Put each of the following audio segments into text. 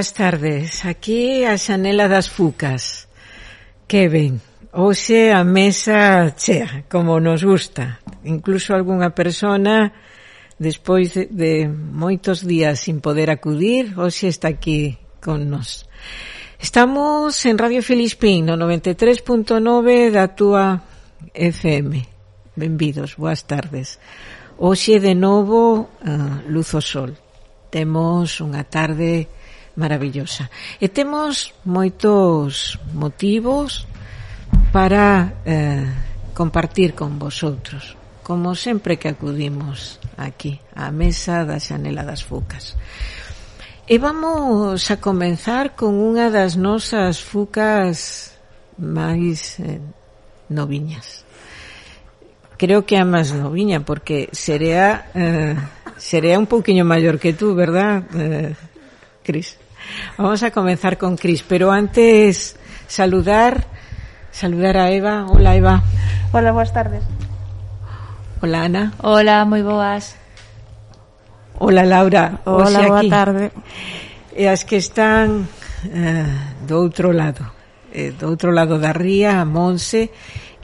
Boas tardes. Aquí a Xanela das Fucas. Que ben. Hoxe a mesa chea, como nos gusta. Incluso algunha persona, despois de, de moitos días sin poder acudir, hoxe está aquí con nos. Estamos en Radio Filispín, no 93.9 da túa FM. Benvidos, boas tardes. Hoxe de novo uh, luz o sol. Temos unha tarde maravillosa. E temos moitos motivos para eh, compartir con vosotros, como sempre que acudimos aquí, á mesa da Xanela das Fucas. E vamos a comenzar con unha das nosas fucas máis eh, noviñas. Creo que a máis noviña, porque serea, eh, serea un pouquiño maior que tú, verdad, eh, Cris? Vamos a comenzar con Cris, pero antes saludar, saludar a Eva. Hola Eva. Hola, buenas tardes. Hola Ana. Hola, moi boas. Hola Laura. Hola, boa tarde. E as que están eh, do outro lado, eh, do outro lado da ría, a Monse,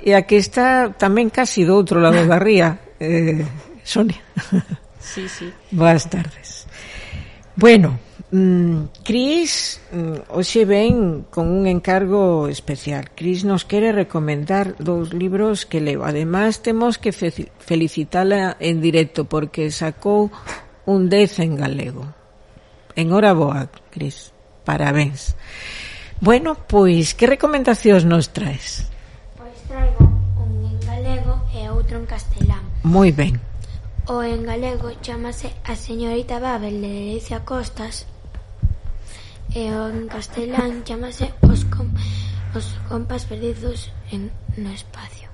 e a que está tamén casi do outro lado da ría, eh, Sonia. Sí, sí. Boas tardes. Bueno, Mm, Cris mm, hoxe ven con un encargo especial. Cris nos quere recomendar dous libros que leo. Ademais, temos que fe felicitala en directo porque sacou un 10 en galego. En hora boa, Cris. Parabéns. Bueno, pois, que recomendacións nos traes? Pois traigo un en galego e outro en castelán. Moi ben. O en galego chamase A señorita Babel de Delicia Costas e en castelán chamase Os, com, os compas perdidos en, no espacio.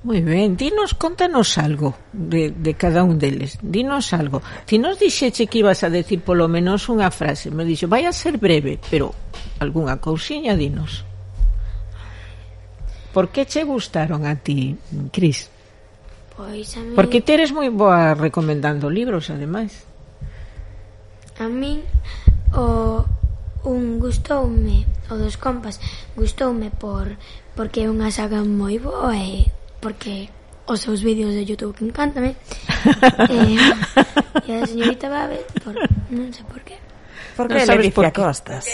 Moi ben, dinos, contanos algo de, de cada un deles, dinos algo. Ti nos dixeche que ibas a decir polo menos unha frase, me dixo, vai a ser breve, pero algunha cousiña dinos. Por que che gustaron a ti, Cris? Pois a mí... Porque te eres moi boa recomendando libros, ademais. A min, O un gustoume, o dos compas, gustoume por porque é unha saga moi boa e porque os seus vídeos de Youtube que encantame eh, e a señorita Babel por, non sei por qué por que no dice por Costas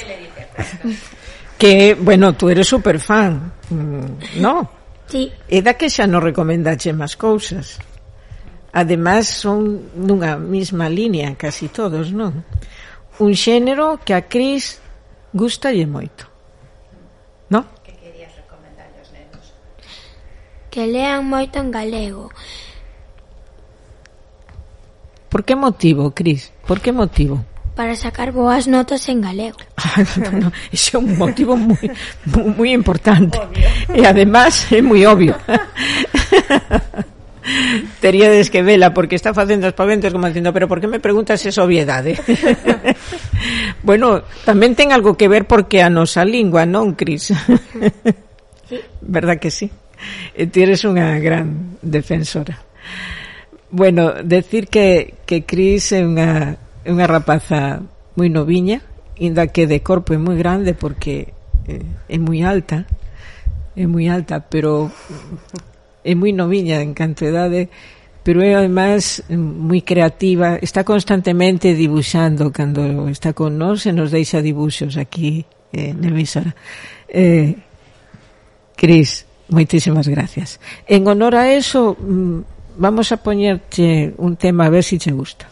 que, bueno, tú eres super fan mm, no? Sí. e da que xa non recomendache máis cousas Ademais son nunha mesma línea casi todos, non? un xénero que a Cris gustalle moito. No? Que querías recomendar aos nenos? Que lean moito en galego. Por que motivo, Cris? Por que motivo? para sacar boas notas en galego. Ah, no, no, ese é un motivo moi moi importante. Obvio. E además é moi obvio. Teríades que vela porque está facendo espaventos como dicindo, pero por que me preguntas esa obviedade? bueno, tamén ten algo que ver porque a nosa lingua, non, Cris? Verdad que sí? E ti eres unha gran defensora. Bueno, decir que, que Cris é unha, unha rapaza moi noviña, inda que de corpo é moi grande porque é, é moi alta, é moi alta, pero é moi noviña en cantidade pero é además moi creativa, está constantemente dibuixando cando está con nós e nos deixa dibuxos aquí eh, na emisora. Eh, Cris, moitísimas gracias. En honor a eso, mm, vamos a poñerte un tema a ver se si che gusta.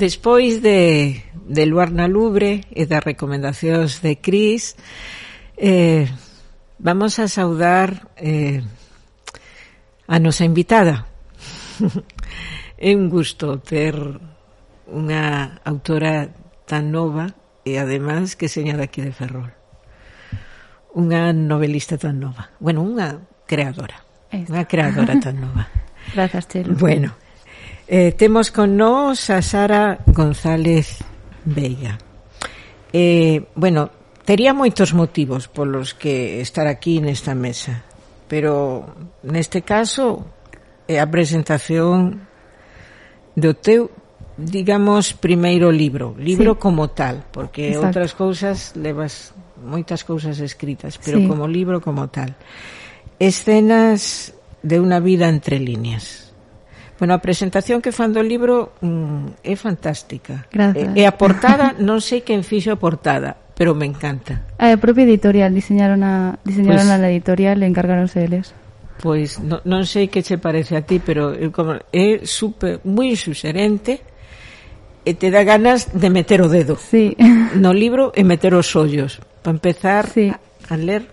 Despois de, de Luarna Lubre e das recomendacións de Cris, eh, vamos a saudar eh, a nosa invitada. é un gusto ter unha autora tan nova e ademais que seña daqui de Ferrol. Unha novelista tan nova. Bueno, unha creadora. Unha creadora tan nova. Grazas, Chelo. Bueno, Eh, temos con nós a Sara González Veiga. Eh, bueno, tería moitos motivos polos que estar aquí nesta mesa, pero neste caso é a presentación do teu digamos primeiro libro, libro sí. como tal, porque Exacto. outras cousas levas moitas cousas escritas, pero sí. como libro como tal. Escenas de unha vida entre líneas. Bueno, a presentación que fan do libro mm, é fantástica. Gracias. E, e a portada, non sei quen fixo a portada, pero me encanta. A propia editorial, diseñaron a, diseñaron pues, a la editorial e encargaronse eles. Pois pues, no, non sei que che parece a ti, pero eu, como, é super, moi suxerente e te dá ganas de meter o dedo sí. no libro e meter os ollos para empezar sí. a, a ler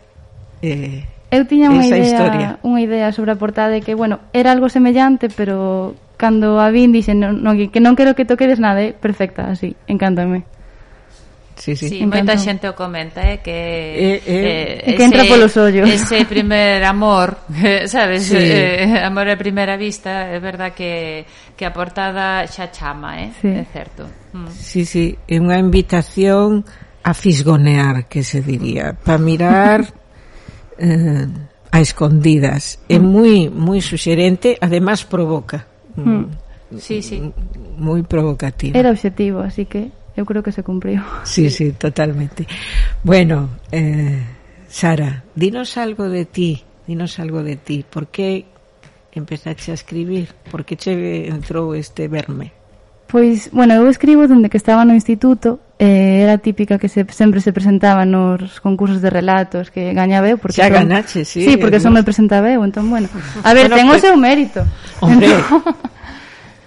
eh, Eu tiña unha idea, historia. unha idea sobre a portada de que, bueno, era algo semellante, pero cando a vin dixen non, no, que non quero que toquedes nada, eh, perfecta, así, encántame. Sí, sí. sí moita xente o comenta, eh, que eh, eh, eh, que entra polos ollos. Ese primer amor, sabes, sí. eh, amor a primeira vista, é verdad que que a portada xa chama, eh, sí. é certo. Mm. Sí, sí, é unha invitación a fisgonear, que se diría, para mirar eh, a escondidas. É moi moi suxerente, además provoca. Mm. Sí, sí. Moi provocativo. Era objetivo, así que eu creo que se cumpriu. Sí, sí, totalmente. Bueno, eh, Sara, dinos algo de ti, dinos algo de ti. Por que empezaste a escribir? Por que che entrou este verme? Pois, bueno, eu escribo dende que estaba no instituto eh, era típica que se, sempre se presentaba nos concursos de relatos que gañaba eu porque xa son, ganache, sí, sí porque só me presentaba eu entón, bueno, a ver, bueno, ten o seu mérito hombre entón-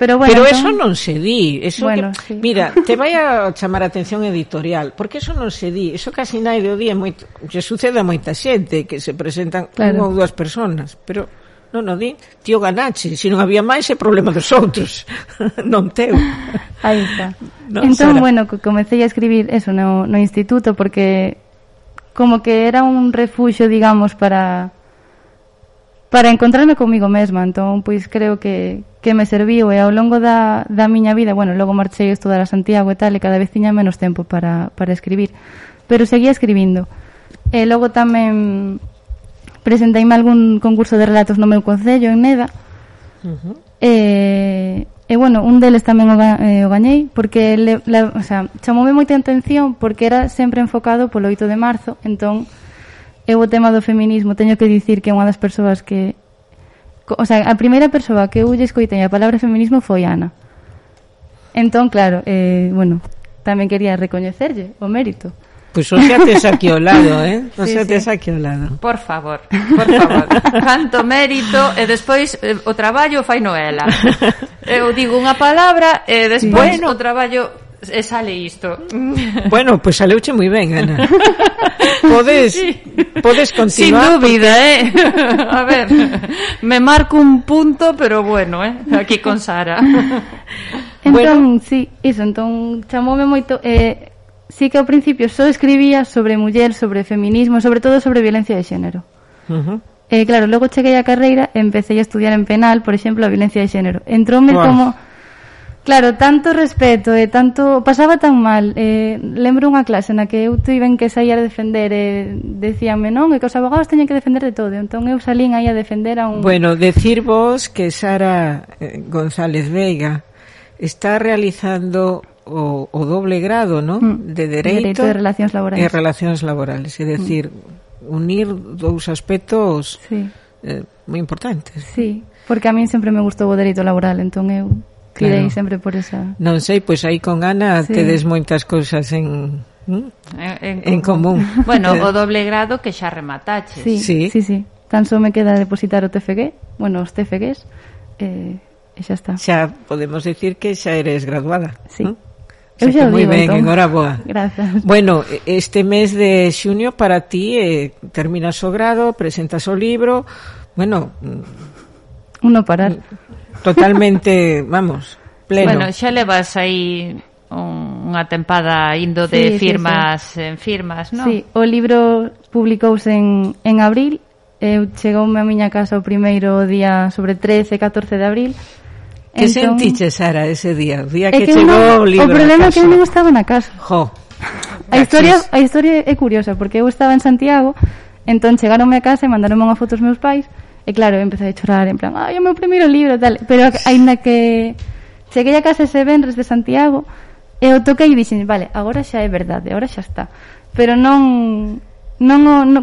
Pero, bueno, pero entón... eso non se di, eso bueno, que, sí. mira, te vai a chamar a atención editorial, porque eso non se di, eso casi nai do día moito, que sucede a moita xente que se presentan claro. unha ou dúas personas pero Non, o di, tío ganache, se non había máis é problema dos outros, non teu. Aí está. Non, entón, Sara. bueno, comecei a escribir eso no, no instituto porque como que era un refuxo, digamos, para para encontrarme comigo mesma, entón pois creo que, que me serviu e ao longo da, da miña vida, bueno, logo marchei a estudar a Santiago e tal, e cada vez tiña menos tempo para, para escribir, pero seguía escribindo. E logo tamén presenteime algún concurso de relatos no meu concello en Neda. Uh -huh. e, e bueno, un deles tamén o, ga, eh, o gañei porque le, la, o sea, chamoume moita atención porque era sempre enfocado polo 8 de marzo entón eu o tema do feminismo teño que dicir que é unha das persoas que o sea, a primeira persoa que eu lle escoitei a palabra feminismo foi Ana. Entón claro, eh, bueno tamén quería recoñecerlle o mérito. Pois pues, o xa tes aquí ao lado, eh? O sí, xa tes sí. aquí ao lado. Por favor, por favor. Canto mérito e despois eh, o traballo fai noela. Eu digo unha palabra e despois bueno. o traballo e sale isto. Bueno, pois pues saleuche moi ben, Ana. Podes sí. podes continuar. Sin dúbida, porque... eh. A ver, me marco un punto, pero bueno, eh, aquí con Sara. Entón, bueno. sí, iso, entón chamoume moito eh sí que ao principio só escribía sobre muller, sobre feminismo, sobre todo sobre violencia de xénero. Uh -huh. Eh, claro, logo cheguei a carreira e empecé a estudiar en penal, por exemplo, a violencia de xénero. Entróme wow. como... Claro, tanto respeto e eh, tanto... Pasaba tan mal. Eh, lembro unha clase na que eu tiven que sair a defender e eh, decíanme non, e que os abogados teñen que defender de todo. Entón eu salín aí a defender a un... Bueno, decir vos que Sara eh, González Veiga está realizando o, o doble grado, ¿no? Mm. De dereito, dereito de relacións laborais. E relacións laborales, é dicir, mm. unir dous aspectos sí. eh, moi importantes. Sí, porque a min sempre me gustou o dereito laboral, entón eu tirei claro. sempre por esa. Non sei, pois aí con Ana sí. tedes moitas cousas en En, en, en común. común. Bueno, o doble grado que xa remataches. Sí, sí, sí. sí. Tan só me queda depositar o TFG, bueno, os TFGs, eh, e xa está. Xa podemos decir que xa eres graduada. Sí. ¿no? Eu xa moi ben, entón. enhoraboa. Grazas. Bueno, este mes de xunio para ti eh, terminas o grado, presentas o libro, bueno... Mm, Uno parar. Mm, totalmente, vamos, pleno. Bueno, xa levas aí unha tempada indo de sí, firmas sí, sí. en firmas, non? Sí, o libro publicouse en, en abril, eu chegoume a miña casa o primeiro día sobre 13, 14 de abril, Que entón, sentiche, Sara, ese día? O día que, que chegou o libro O problema é que eu non estaba na casa. Jo. A historia, a historia é curiosa, porque eu estaba en Santiago, entón chegaronme a casa e mandaronme unha foto os meus pais, e claro, eu empecé a chorar, en plan, ai, o meu primeiro libro, tal. Pero aínda que cheguei a casa ese vendres de Santiago, e eu toquei e dixen, vale, agora xa é verdade, agora xa está. Pero non, non, non, non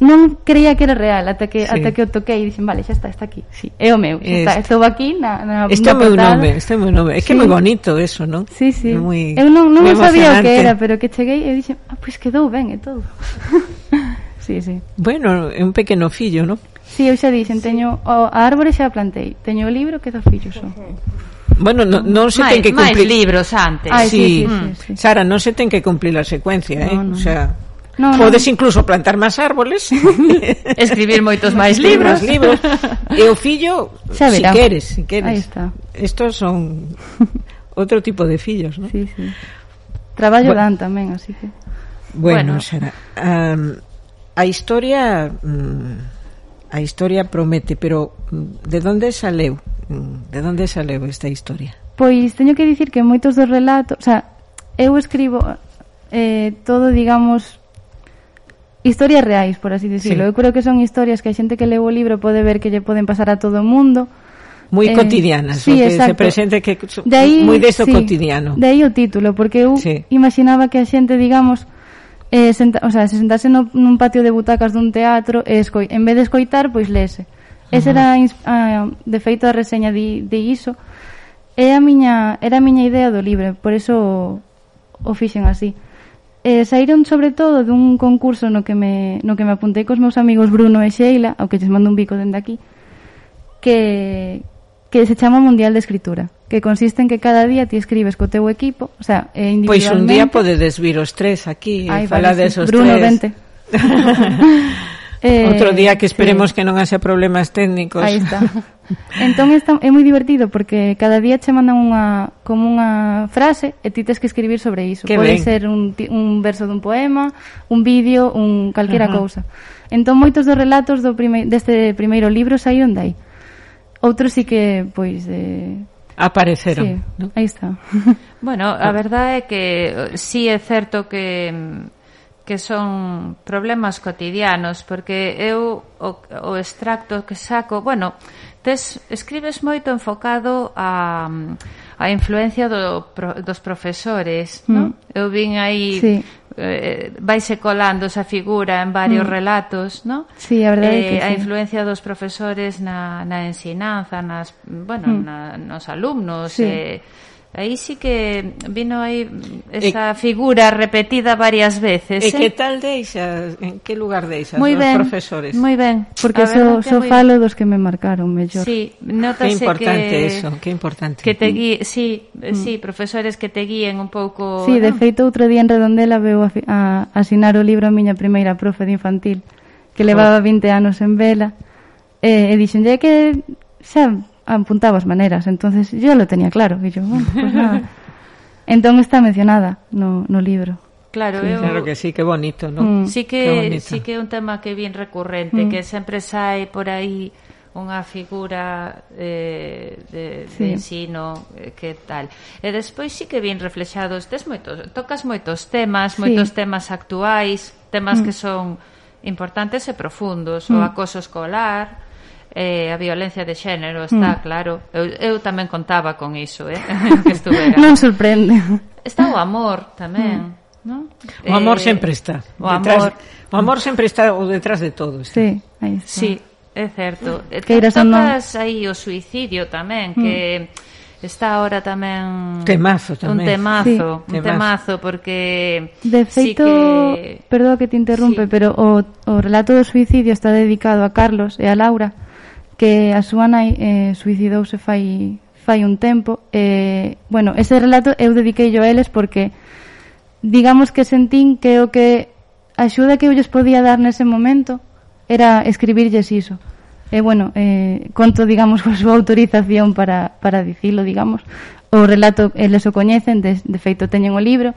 non creía que era real ata que sí. ata que o toquei e dixen, vale, xa está, está aquí. Sí, é o meu, xa está, estou aquí na na Este é o meu nome, este é o meu nome. É que sí. é moi bonito eso, non? Sí, sí. É Eu non non sabía o que era, pero que cheguei e dixen, ah, pois pues quedou ben e todo. sí, sí. Bueno, é un pequeno fillo, non? Sí, eu xa dixen, teño o, a árbore xa plantei, teño o libro que do fillo son. Bueno, no, non se máis, ten que cumplir libros antes. Ay, sí, sí, sí, mm. sí, sí. Sara, non se ten que cumplir a secuencia, no, eh? No. O sea, No, Podes no. incluso plantar máis árboles, escribir moitos máis libros, libros. e o fillo, se si queres, si queres. Estos son outro tipo de fillos, ¿no? Sí, sí. Traballo bueno, dan tamén, así que Bueno, bueno. Sara, um, a historia mm, a historia promete, pero mm, de onde saleu? Mm, de onde saleu esta historia? Pois teño que dicir que moitos dos relatos, o sea, eu escribo eh, todo, digamos, historias reais, por así decirlo. Sí. Eu creo que son historias que a xente que leu o libro pode ver que lle poden pasar a todo o mundo. Moi eh, cotidianas, sí, o que exacto. se presente que de aí, moi deso sí, cotidiano. De aí o título, porque eu sí. imaginaba que a xente, digamos, eh, senta, o sea, se sentase no, nun patio de butacas dun teatro e escoi, en vez de escoitar, pois lese. Ese era a, de feito a reseña de, de iso. É a miña, era a miña idea do libro, por eso o, o fixen así eh, saíron sobre todo dun concurso no que me, no que me apuntei cos meus amigos Bruno e Sheila, ao que lles mando un bico dende aquí, que, que se chama Mundial de Escritura que consiste en que cada día ti escribes co teu equipo, o sea, eh, individualmente. Pois un día podedes vir os tres aquí Ay, e vale, falades sí. os Bruno, tres. Bruno, vente. Eh, Outro día que esperemos sí. que non haxa problemas técnicos. Aí está. entón está, é moi divertido porque cada día che mandan unha como unha frase e ti tes que escribir sobre iso. Que Pode ben. ser un, un verso dun poema, un vídeo, un calquera uh -huh. cousa. Entón moitos dos relatos do prime, deste primeiro libro saíron dai. Outros sí que pois eh, apareceron. Sí, ¿no? aí está. Bueno, a ah. verdade é que eh, sí é certo que mm, que son problemas cotidianos, porque eu o, o extracto que saco, bueno, tes, escribes moito enfocado a, a influencia do, dos profesores, mm. Eu vin aí sí. eh, vaise colando esa figura en varios mm. relatos, ¿no? Sí, a verdade eh, é que sí. A influencia dos profesores na, na ensinanza, nas, bueno, mm. na, nos alumnos, sí. eh, Aí sí que vino aí esa e, figura repetida varias veces. E eh? que tal deixas? En que lugar deixas moi ben, os profesores? Moi ben, porque a so, so falo dos que me marcaron mellor. Sí, notase que... importante que, eso, que importante. Que te guíe, sí, eh, mm. sí, profesores que te guíen un pouco... Sí, de ¿no? feito, outro día en Redondela veu a, a asinar o libro a miña primeira profe de infantil, que levaba 20 anos en vela, e, e dixenlle que, xa, apuntamos maneiras, entonces yo lo tenía claro, e yo, bueno, pues nada. entón está mencionada no, no libro. Claro, sí, eu... claro que sí, que bonito, ¿no? Mm. Sí que, sí que é un tema que é bien recurrente, mm. que sempre sai por aí unha figura eh, de, sí. de ensino eh, que tal. E despois sí que vin reflexados, tes moitos, tocas moitos temas, sí. moitos temas actuais, temas mm. que son importantes e profundos, mm. o acoso escolar, eh, a violencia de xénero está mm. claro. Eu, eu tamén contaba con iso, eh, que estuvera. Non sorprende. Está o amor tamén. Mm. ¿no? O amor eh, sempre está. O detrás, amor, o amor sempre está o detrás de todo. Está. Sí, aí está. Sí, é certo. Mm. Eh, Queiras Tocas no... aí o suicidio tamén, mm. que está ahora tamén temazo tamén. Un temazo, sí. un temazo porque de feito, sí que... perdón que te interrumpe, sí. pero o o relato do suicidio está dedicado a Carlos e a Laura que a súa nai eh, suicidouse fai, fai un tempo. Eh, bueno, ese relato eu dediquei yo a eles porque digamos que sentín que o que axuda que eu lles podía dar nese momento era escribirlles iso. E, eh, bueno, eh, conto, digamos, coa súa autorización para, para dicilo, digamos. O relato, eles o coñecen, de, de feito teñen o libro,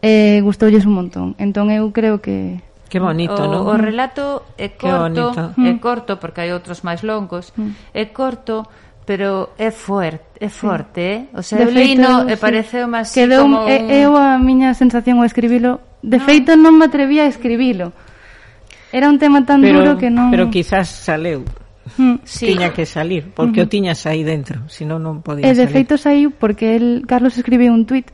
e eh, gustoulles un montón. Entón, eu creo que, Que bonito, o, non? O relato é corto, é mm. corto porque hai outros máis longos. Mm. É corto, pero é fuerte, é forte, sí. eh? O sea, de leino e sí. pareceu máis que deu, como un... eu a miña sensación ao escribilo, de no. feito non me atrevía a escribilo. Era un tema tan pero, duro que non Pero quizás saleu. Mm. Sí. Tiña que salir, porque uh mm-hmm. -huh. o tiñas aí dentro, senón non podía E de feito saiu porque el Carlos escribiu un tuit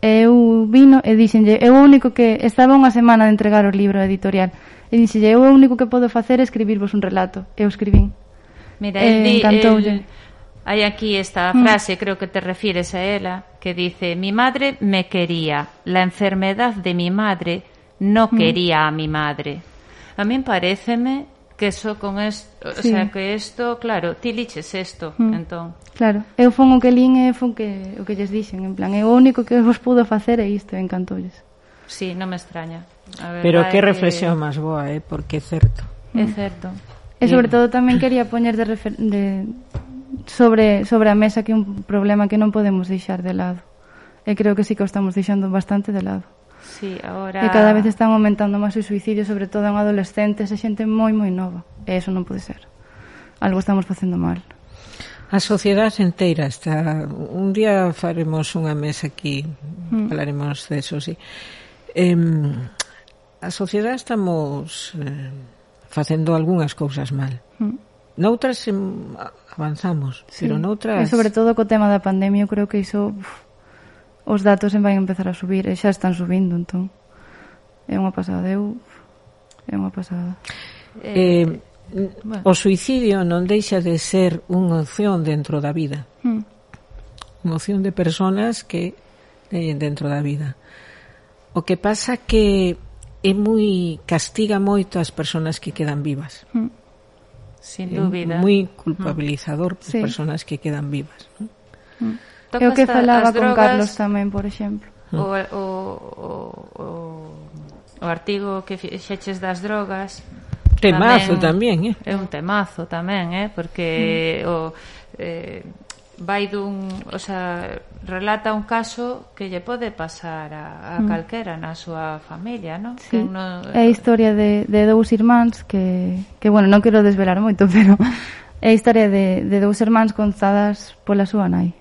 E eu vino e dixenlle, eu o único que estaba unha semana de entregar o libro editorial. E dixenlle, eu o único que podo facer é escribirvos un relato. Eu escribín. Mira, eh, el, eh, encantoulle. Hai aquí esta mm. frase, mm. creo que te refires a ela, que dice, mi madre me quería, la enfermedad de mi madre no mm. quería a mi madre. A mí pareceme que só con esto, sí. o sea, que isto, claro, ti liches isto, mm. entón. Claro, eu fon o que lin e fon que, o que lles dixen, en plan, é o único que vos pudo facer é isto, encantoulles. Sí, non me extraña. A Pero que reflexión que... máis boa, eh, porque é certo. É mm. certo. E sobre todo tamén quería poñer de, refer... de sobre sobre a mesa que é un problema que non podemos deixar de lado. E creo que sí que o estamos deixando bastante de lado. Sí, ahora... E cada vez están aumentando máis os suicidios, sobre todo en adolescentes e xente moi, moi nova. E eso non pode ser. Algo estamos facendo mal. A sociedade inteira está... Un día faremos unha mesa aquí, mm. falaremos de eso, sí. Eh, a sociedade estamos eh, facendo algunhas cousas mal. Mm. Noutras avanzamos, sí. pero noutras... E sobre todo co tema da pandemia, eu creo que iso uf, os datos van empezar a subir e xa están subindo, entón. É unha pasada, eu é unha pasada. Eh, eh bueno. o suicidio non deixa de ser unha opción dentro da vida. Hmm. Unha opción de personas que teñen dentro da vida. O que pasa que é moi castiga moito as persoas que quedan vivas. Hmm. Sin dúbida. É moi culpabilizador hmm. as sí. persoas que quedan vivas. Hmm toca é o que falaba drogas, con Carlos tamén, por exemplo. O, o, o, o, o artigo que fixeches das drogas temazo tamén, tamén eh? é un temazo tamén, eh? porque mm. o eh, vai dun, o sea, relata un caso que lle pode pasar a, a mm. calquera na súa familia, non? Sí. Que no... É a historia de, de dous irmáns que, que, bueno, non quero desvelar moito, pero é a historia de, de dous irmáns contadas pola súa nai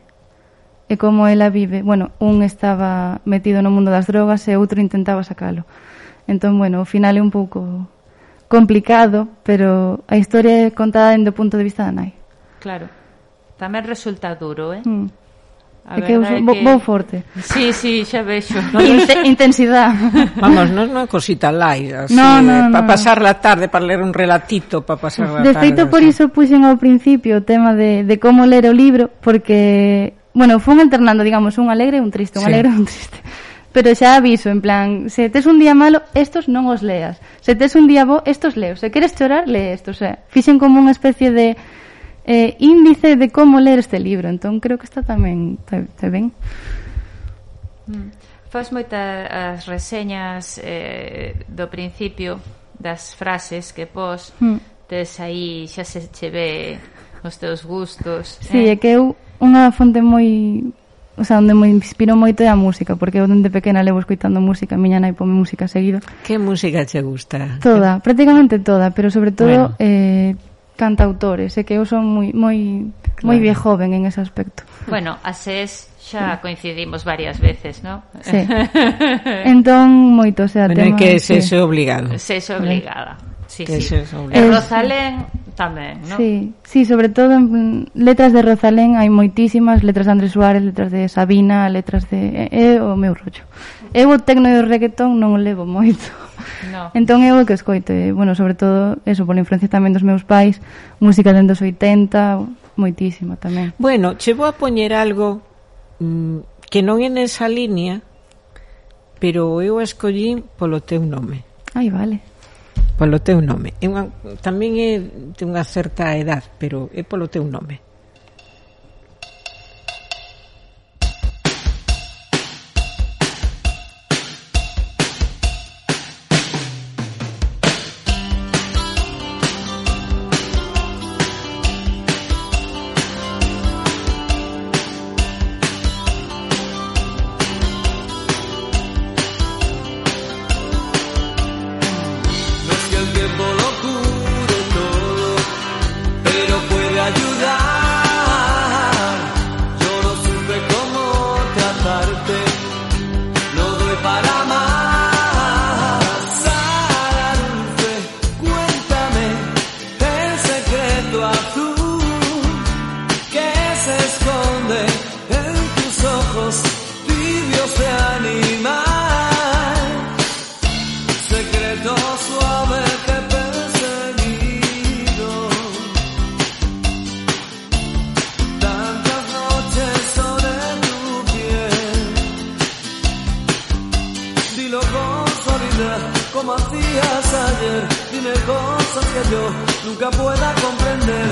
e como ela vive. Bueno, un estaba metido no mundo das drogas e outro intentaba sacalo. Entón, bueno, o final é un pouco complicado, pero a historia é contada dende o punto de vista da nai. Claro. Tamén resulta duro, eh? Mm. A é que eu son que... vou forte. Sí, sí, xa vexo. Inten intensidade. Vamos, non é unha cosita lai, así, no, no, eh, para pasar la tarde, para ler un relatito, para pasar la de tarde. De feito, por iso puxen ao principio o tema de, de como ler o libro, porque bueno, fun alternando, digamos, un alegre e un triste, un sí. alegre e un triste. Pero xa aviso, en plan, se tes un día malo, estos non os leas. Se tes un día bo, estos leo. Se queres chorar, lee estos. O sea, fixen como unha especie de eh, índice de como ler este libro. Entón, creo que está tamén, está, está ben. Mm. Fas moitas as reseñas eh, do principio das frases que pos mm. tes aí xa se che ve os teus gustos. Sí, eh? é que eu unha fonte moi o sea, onde me inspiro moito é a música, porque eu dende pequena levo escoitando música, miña nai pome música seguido. Que música che gusta? Toda, prácticamente toda, pero sobre todo bueno. eh, cantautores, é que eu son moi moi claro. moi bien joven en ese aspecto. Bueno, ases xa coincidimos varias veces, ¿no? Sí. entón, moito, o sea, bueno, tema... que se sí. obligado. Se obligada. Sí, que sí. Es. E Rosalén tamén, non? Sí, sí, sobre todo en letras de Rosalén hai moitísimas, letras de Andrés Suárez, letras de Sabina, letras de... É, é o meu rollo. Eu o tecno e o reggaetón non o levo moito. No. Entón eu o que escoito, e, bueno, sobre todo, eso, por influencia tamén dos meus pais, música dos 80, moitísima tamén. Bueno, che vou a poñer algo mm, que non é nesa línea, pero eu escollín polo teu nome. Ai, vale. Polo teu nome. É unha, tamén é de unha certa edad, pero é polo teu nome. Dime cosas que yo nunca pueda comprender.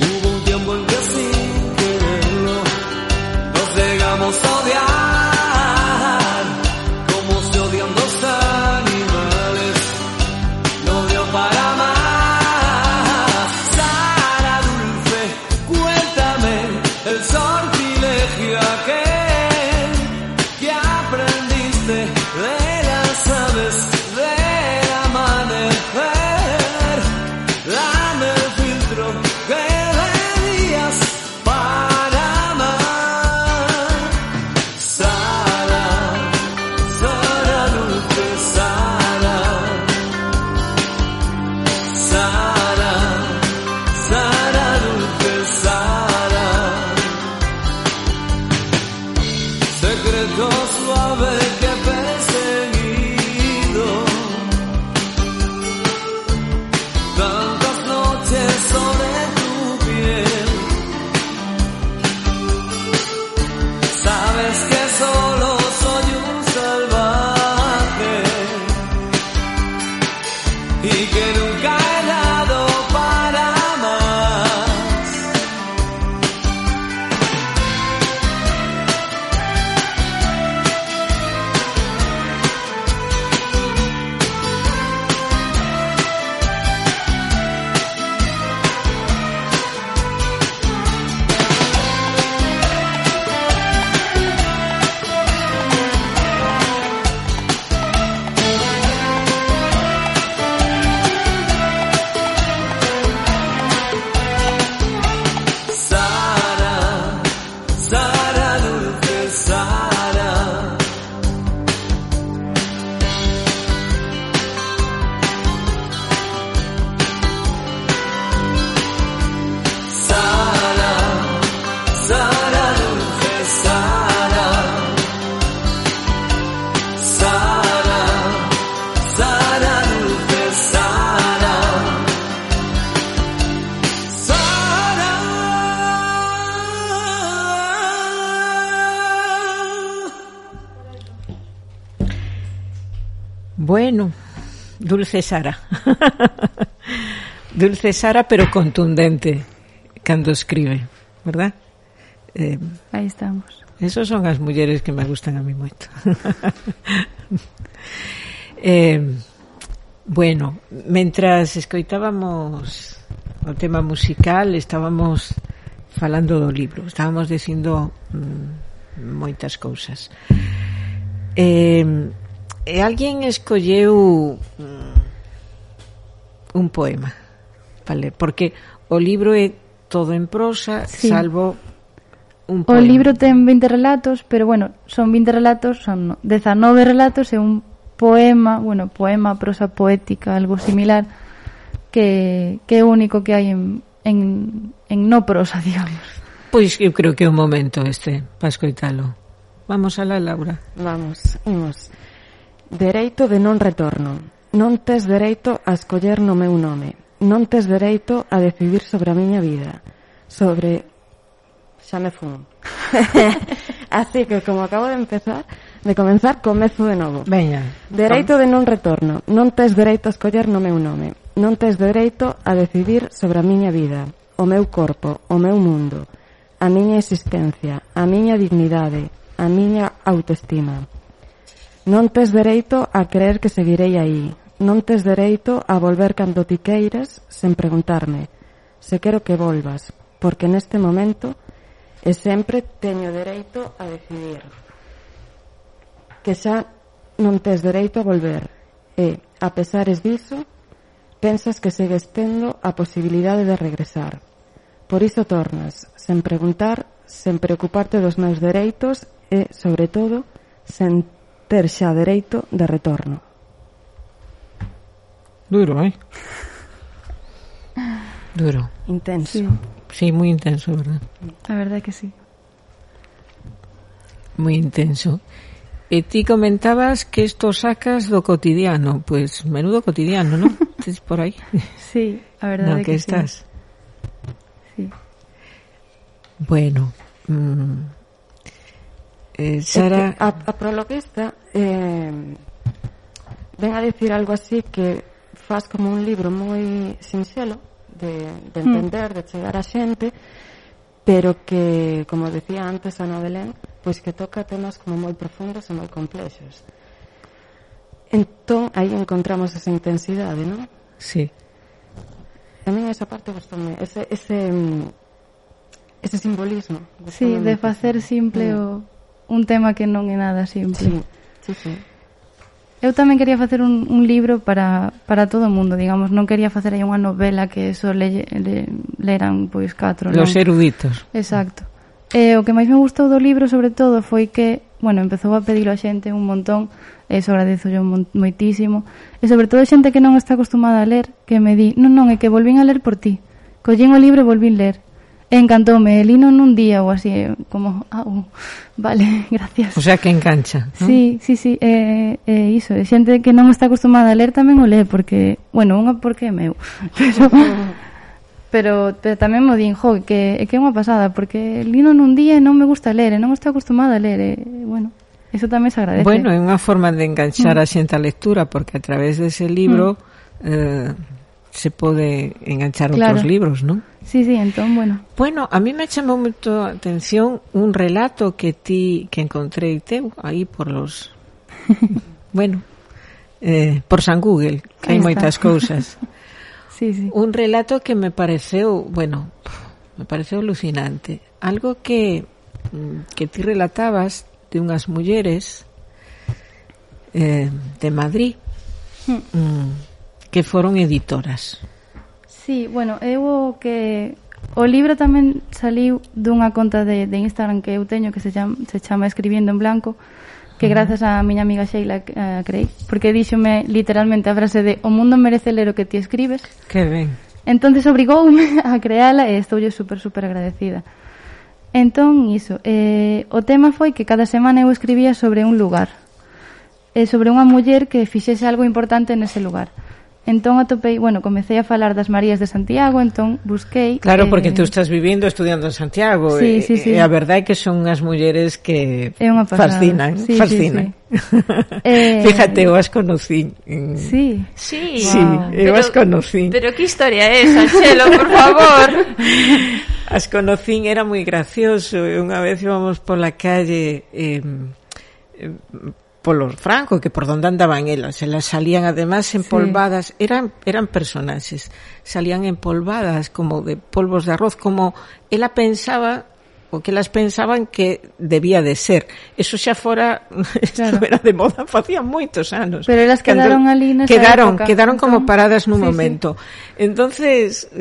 Hubo un tiempo en que sin quererlo nos llegamos a odiar. Dulce Sara. Dulce Sara, pero contundente cando escribe, verdad? Eh, Aí estamos. Esas son as mulleres que me gustan a mí moito. eh, bueno, mentras escoitábamos o tema musical, estábamos falando do libro, estábamos dicindo mm, moitas cousas. Eh, e alguén escolleu mm, un poema vale, porque o libro é todo en prosa sí. salvo un poema. O libro ten 20 relatos, pero bueno, son 20 relatos, son 19 relatos e un poema, bueno, poema, prosa poética, algo similar, que, que é o único que hai en, en, en no prosa, digamos. Pois eu creo que é o momento este para escoitalo. Vamos a la Laura. Vamos, imos. Dereito de non retorno. Non tes dereito a escoller no meu nome. Non tes dereito a decidir sobre a miña vida. Sobre... Xa me fun. Así que, como acabo de empezar, de comenzar, comezo de novo. Veña. Dereito de non retorno. Non tes dereito a escoller no meu nome. Non tes dereito a decidir sobre a miña vida, o meu corpo, o meu mundo, a miña existencia, a miña dignidade, a miña autoestima. Non tes dereito a creer que seguirei aí, Non tes dereito a volver cando ti queiras sen preguntarme se quero que volvas, porque neste momento e sempre teño dereito a decidir que xa non tes dereito a volver e, a pesares diso, pensas que segues tendo a posibilidade de regresar. Por iso tornas, sen preguntar, sen preocuparte dos meus dereitos e, sobre todo, sen ter xa dereito de retorno. Duro, eh? Duro. Intenso. Sí, sí moi intenso, verdad? A verdade que sí. Moi intenso. E ti comentabas que isto sacas do cotidiano, pues, menudo cotidiano, non? Tes por aí. Sí, a verdade no, que, que estás. Sí. sí. Bueno, mmm, Eh, Sara... A, a prologuista eh, ven a decir algo así que faz como un libro moi sinxelo de, de hmm. entender, de chegar a xente pero que, como decía antes Ana Belén, pois que toca temas como moi profundos e moi complexos. Entón, aí encontramos esa intensidade, non? Sí. A mí esa parte gustoume, ese, ese, ese simbolismo. Sí, de facer simple mm. o, un tema que non é nada simple. Sí, sí, sí. Eu tamén quería facer un, un libro para, para todo o mundo, digamos, non quería facer aí unha novela que só le, le, leran pois catro, non? Los eruditos. Exacto. E o que máis me gustou do libro, sobre todo, foi que, bueno, empezou a pedilo a xente un montón, e iso agradezo yo moitísimo, e sobre todo xente que non está acostumada a ler, que me di, non, non, é que volvín a ler por ti. Collín o libro e volvín ler. Encantoume, lino nun día ou así, eh, como, au, vale, gracias. O sea que engancha, ¿no? Sí, sí, sí, eh, eh, iso, e xente que non está acostumada a ler tamén o lee, porque, bueno, unha porque é meu, pero... pero, pero tamén mo din, jo, que, que é unha pasada, porque lino nun día e non me gusta ler, e non estou acostumada a ler, e, bueno, eso tamén se agradece. Bueno, é unha forma de enganchar mm. a xente a lectura, porque a través dese libro... Mm. Eh, se pode enganchar claro. outros libros, non? Sí, sí, entón, bueno. Bueno, a mí me chamou moito a atención un relato que ti que encontrei teu aí por los bueno, eh, por San Google, que hai moitas cousas. sí, sí. Un relato que me pareceu, bueno, me pareceu alucinante. Algo que mm, que ti relatabas de unhas mulleres eh, de Madrid hmm. mm que foron editoras. Sí, bueno, eu o que o libro tamén saliu dunha conta de, de Instagram que eu teño que se chama, se chama Escribiendo en Blanco que grazas a miña amiga Sheila eh, uh, creí, porque díxome literalmente a frase de o mundo merece ler o que ti escribes que ben. Entonces obrigoume a creala e estoulle super super agradecida. Entón iso eh, o tema foi que cada semana eu escribía sobre un lugar e sobre unha muller que fixese algo importante nese lugar. Entón atopei, bueno, comecei a falar das Marías de Santiago, entón busquei... Claro, eh... porque tú estás vivindo estudiando en Santiago sí, e, sí, sí. e a verdade é que son as mulleres que é unha fascinan, sí, fascinan. Sí, sí. eh... Fíjate, eu as conocí. Sí. Sí, sí wow. eu pero, as conocí. Pero que historia é esa, Chelo, por favor? as conocín, era moi gracioso. Unha vez íbamos pola calle eh, eh polos francos, que por donde andaban elas. Elas salían además empolvadas, sí. eran eran personaxes, salían empolvadas como de polvos de arroz, como ela pensaba o que elas pensaban que debía de ser. Eso xa fora claro. era de moda facían moitos anos. Pero elas quedaron Cando, ali nesa quedaron, época. quedaron entón, como paradas nun sí, momento. Sí. Entonces,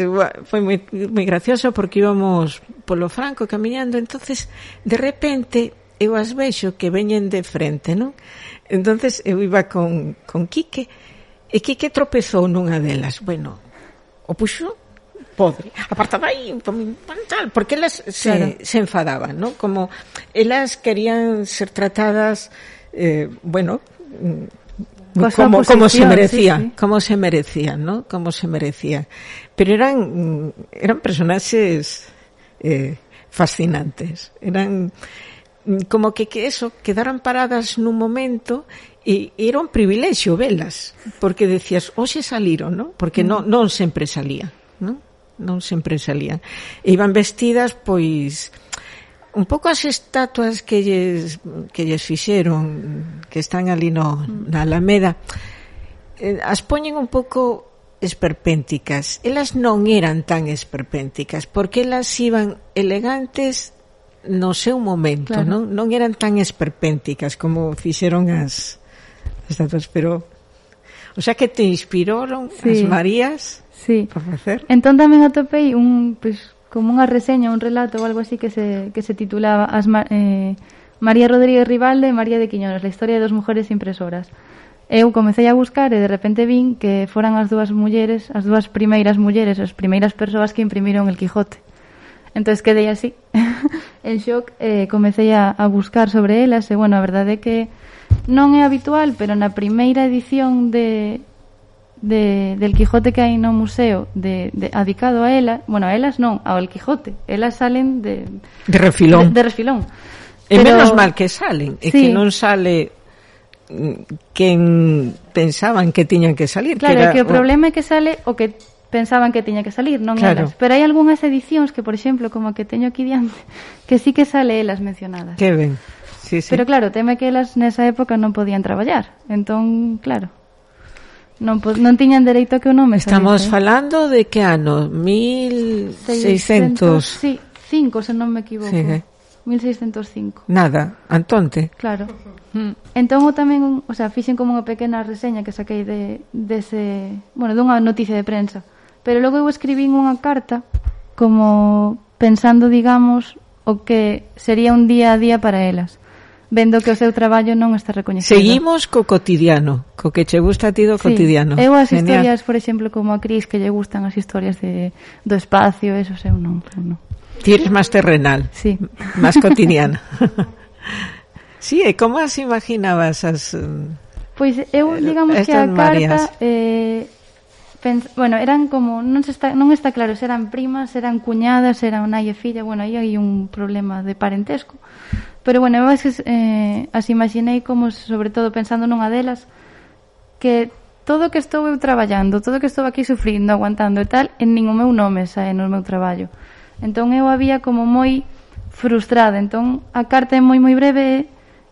foi moi moi gracioso porque íbamos polo franco camiñando, entonces de repente eu as vexo que veñen de frente, non? Entonces eu iba con, con Quique e Quique tropezou nunha delas. Bueno, o puxo podre. Apartada aí, tal, porque elas se, claro. se enfadaban, non? Como elas querían ser tratadas, eh, bueno, mm, como, como se merecía, sí, sí. como se merecía, ¿no? Como se merecía. Pero eran eran personaxes eh, fascinantes. Eran Mm, como que, que eso, quedaran paradas nun momento e era un privilexio velas, porque decías, hoxe saliron, non? Porque non, mm. non sempre salía, non? Non sempre salían. E iban vestidas, pois, un pouco as estatuas que lles, que lles fixeron que están ali no, mm. na Alameda eh, as poñen un pouco esperpénticas elas non eran tan esperpénticas porque elas iban elegantes no seu momento, claro. non, non eran tan esperpénticas como fixeron as as datas, pero o sea que te inspiraron sí. as Marías sí. por facer. Entón tamén atopei un pues, como unha reseña, un relato ou algo así que se, que se titulaba as eh, María Rodríguez Rivalde e María de Quiñones, la historia de dos mujeres impresoras. Eu comecei a buscar e de repente vin que foran as dúas mulleres, as dúas primeiras mulleres, as primeiras persoas que imprimiron el Quijote. Uh entonces quedei así, en xoc, eh, comecei a, a buscar sobre elas, e bueno, a verdade é que non é habitual, pero na primeira edición de, de, del Quijote que hai no museo de, de, adicado a ela, bueno, a elas non, ao El Quijote, elas salen de... De refilón. De, de refilón. E pero... menos mal que salen, sí. Mm, que non sale quen pensaban que tiñan que salir. Claro, que, era... que o problema é que sale o que pensaban que tiña que salir, non claro. elas. Pero hai algunhas edicións que, por exemplo, como que teño aquí diante, que sí que sale elas mencionadas. Que ben. Sí, sí. Pero claro, teme que elas nesa época non podían traballar. Entón, claro, non, po, non tiñan dereito a que o nome Estamos salise. falando de que ano? 1600... 600, sí, 5, se non me equivoco. Sí, eh? 1605. Nada, antonte. Claro. Mm. Entón eu tamén, o sea, fixen como unha pequena reseña que saquei de dese, bueno, dunha noticia de prensa Pero logo eu escribín unha carta como pensando, digamos, o que sería un día a día para elas vendo que o seu traballo non está recoñecido. Seguimos co cotidiano, co que che gusta a ti do sí, cotidiano. Eu as Genial. historias, por exemplo, como a Cris, que lle gustan as historias de, do espacio, eso eu non. non. Ti eres máis terrenal, sí. máis cotidiana. sí, e como as imaginabas as... Mm, pois eu, eh, digamos que a carta... Eh, Pens, bueno, eran como, non, se está, non está claro se eran primas, se eran cuñadas, se eran nai e filla, bueno, aí hai un problema de parentesco. Pero bueno, eu as, eh, as imaginei como, sobre todo pensando nunha delas, que todo o que estou eu traballando, todo o que estou aquí sufrindo, aguantando e tal, en nin o meu nome sae no meu traballo. Entón eu había como moi frustrada, entón a carta é moi moi breve,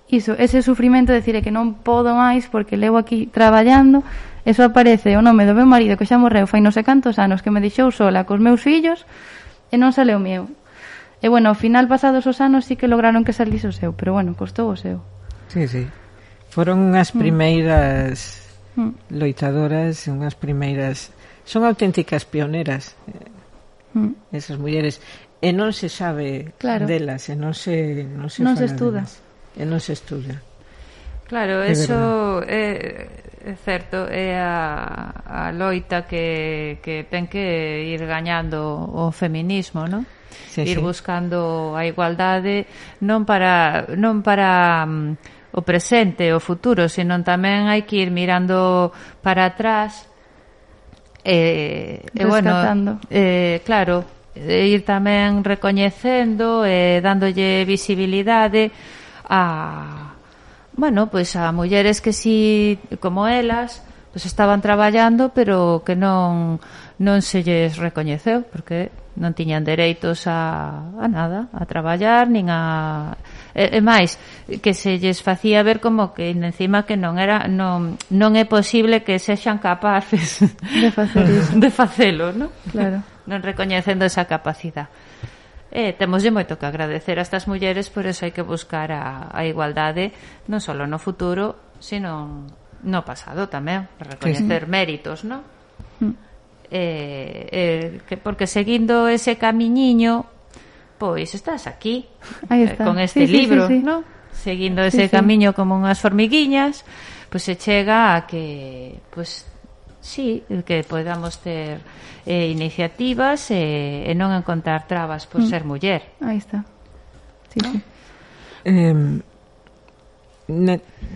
iso, ese sufrimento de decir que non podo máis porque levo aquí traballando eso aparece oh, o nome do meu marido que xa morreu fai non sei cantos anos que me deixou sola cos meus fillos e non sale o meu e bueno, ao final pasados os anos sí que lograron que salise o seu pero bueno, costou o seu sí, sí. foron as mm. primeiras mm. loitadoras unhas primeiras son auténticas pioneras eh, mm. esas mulleres e non se sabe claro. delas e non se non se, non se estuda delas e non se estuda. Claro, é eso é, é certo, é a, a loita que, que ten que ir gañando o feminismo, non? Sí, ir sí. buscando a igualdade non para non para um, o presente, o futuro, senón tamén hai que ir mirando para atrás e, e bueno, eh, claro, ir tamén recoñecendo e eh, dándolle visibilidade a bueno, pois a mulleres que si como elas pois estaban traballando pero que non non se lles recoñeceu porque non tiñan dereitos a, a nada, a traballar nin a e, e máis que se lles facía ver como que encima que non era non, non é posible que sexan capaces de facer iso. de facelo, non? Claro. Non recoñecendo esa capacidade. Eh, e temoslle moito que agradecer a estas mulleres, por eso hai que buscar a, a igualdade non só no futuro, sino no pasado tamén, recoñecer sí. méritos, non? Mm. Eh, eh, que porque seguindo ese camiñiño, pois estás aquí, Ahí eh, está. eh, con este sí, libro, sí, sí, sí. non? Seguindo ese sí, sí. camiño como unhas formiguiñas, pois se chega a que pois sí, que podamos ter eh, iniciativas e, e non encontrar trabas por mm. ser muller. Aí está. Sí, ¿no? sí. Eh,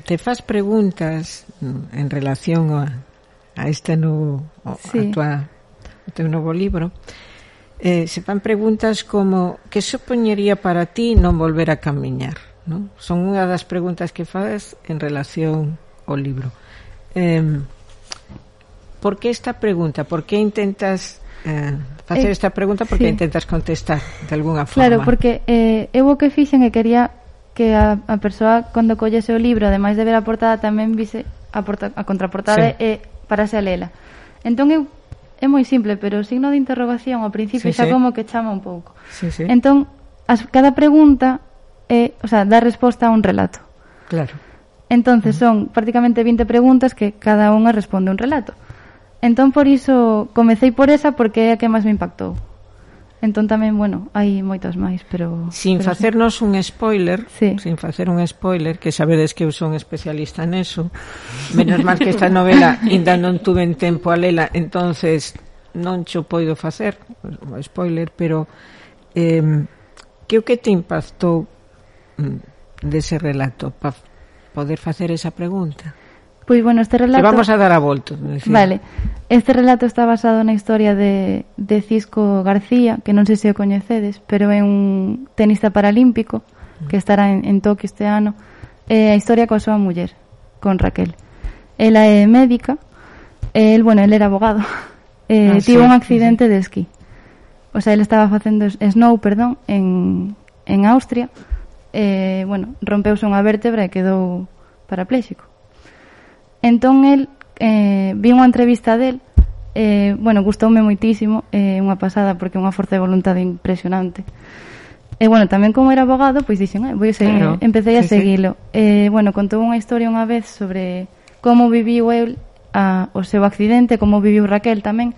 te faz preguntas en relación a, a este novo sí. a tua, o teu novo libro eh, se fan preguntas como que supoñería para ti non volver a camiñar non? son unha das preguntas que faz en relación ao libro eh, Por que esta pregunta? Por que intentas eh, facer eh, esta pregunta? Por que sí. intentas contestar de alguna forma? Claro, porque eh, eu o que fixen e quería que a, a persoa cando collese o libro, ademais de ver a portada, tamén vise a, porta, a contraportada sí. e parase a lela. Entón eu é moi simple, pero o signo de interrogación ao principio sí, xa sí. como que chama un pouco. Sí, sí. Entón, as, cada pregunta é, o sea, dá resposta a un relato. Claro. Entonces son prácticamente 20 preguntas que cada unha responde un relato. Uh Entón, por iso, comecei por esa porque é a que máis me impactou. Entón tamén, bueno, hai moitas máis, pero... Sin pero facernos sí. un spoiler, sí. sin facer un spoiler, que sabedes que eu son especialista neso, menos mal que esta novela ainda non tuve en tempo a lela, entonces non cho poido facer, un spoiler, pero eh, que o que te impactou mm, dese relato para poder facer esa pregunta? Pois bueno, este relato... Te vamos a dar a volto. Decir. Vale. Este relato está basado na historia de, de Cisco García, que non sei se o coñecedes, pero é un tenista paralímpico que estará en, en Tokio este ano. É a historia coa súa muller, con Raquel. Ela é médica, el, bueno, el era abogado. Eh, ah, tivo sí, un accidente sí. de esquí. O sea, ele estaba facendo snow, perdón, en, en Austria. Eh, bueno, rompeuse unha vértebra e quedou parapléxico. Entón, el eh, vi unha entrevista del eh, bueno, gustoume moitísimo eh, unha pasada porque é unha forza de voluntade impresionante e bueno, tamén como era abogado pois dixen, eh, vou a seguir, claro. empecé a sí, seguilo sí. eh, bueno, contou unha historia unha vez sobre como viviu el a, o seu accidente, como viviu Raquel tamén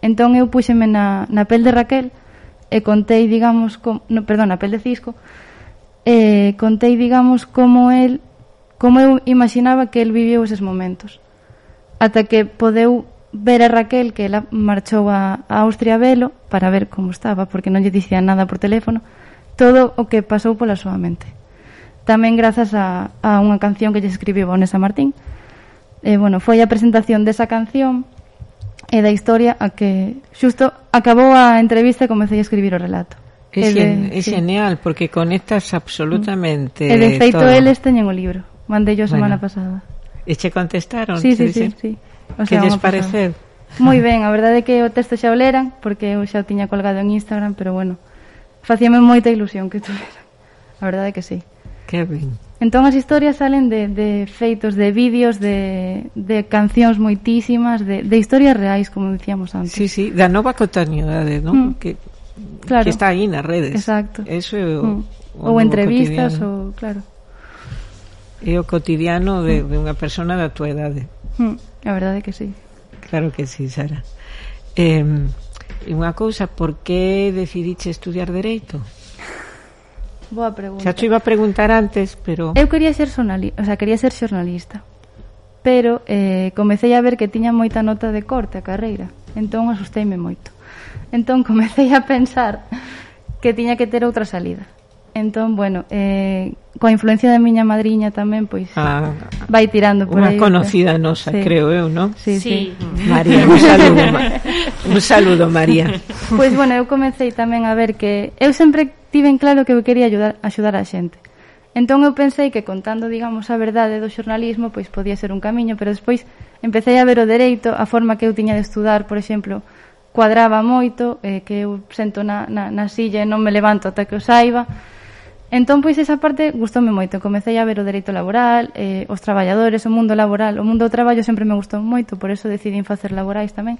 entón eu puxeme na, na pel de Raquel e contei, digamos, com, no, perdón, na pel de Cisco eh, contei, digamos, como el como eu imaginaba que el viviu eses momentos. Ata que podeu ver a Raquel que ela marchou a, a Austria a velo para ver como estaba, porque non lle dicía nada por teléfono, todo o que pasou pola súa mente. Tamén grazas a, a unha canción que lle escribiu Vanessa Martín. E, bueno, foi a presentación desa canción e da historia a que xusto acabou a entrevista e comecei a escribir o relato. É, xen, é, de, é sí. genial porque conectas mm. absolutamente E de feito todo. eles teñen o libro. Mandei yo semana bueno. pasada. E che contestaron? Sí, sí, sí, sí. O sea, que lles pareceu? Moi ben, a verdade é que o texto xa o leran, porque eu xa o tiña colgado en Instagram, pero bueno, facíame moita ilusión que tu. A verdade é que sí. Que ben. Entón as historias salen de, de feitos, de vídeos, de, de cancións moitísimas, de, de historias reais, como dicíamos antes. Sí, sí, da nova cotidianidade, non? Mm. Que, claro. que está aí nas redes. Exacto. Eso é o, mm. o ou entrevistas, cotidiano. ou, claro é o cotidiano de, de unha persona da tua idade. Mm, a verdade é que sí. Claro que sí, Sara. Eh, e unha cousa, por que decidiche estudiar Dereito? Boa pregunta. Xa te iba a preguntar antes, pero... Eu quería ser xornalista, o sea, quería ser xornalista. Pero eh, comecei a ver que tiña moita nota de corte a carreira. Entón asusteime moito. Entón comecei a pensar que tiña que ter outra salida. Entón, bueno, eh, coa influencia da miña madriña tamén, pois ah, vai tirando por aí. Unha conocida pues. nosa, sí. creo eu, non? Sí, sí. sí. María, un saludo, un saludo María. Pois, pues, bueno, eu comecei tamén a ver que eu sempre tiven claro que eu quería ayudar, axudar a xente. Entón eu pensei que contando, digamos, a verdade do xornalismo, pois podía ser un camiño, pero despois empecé a ver o dereito, a forma que eu tiña de estudar, por exemplo, cuadraba moito, eh, que eu sento na, na, na silla e non me levanto ata que o saiba, Entón, pois, esa parte gustoume moito. Comecei a ver o dereito laboral, eh, os traballadores, o mundo laboral. O mundo do traballo sempre me gustou moito, por eso decidín facer laborais tamén.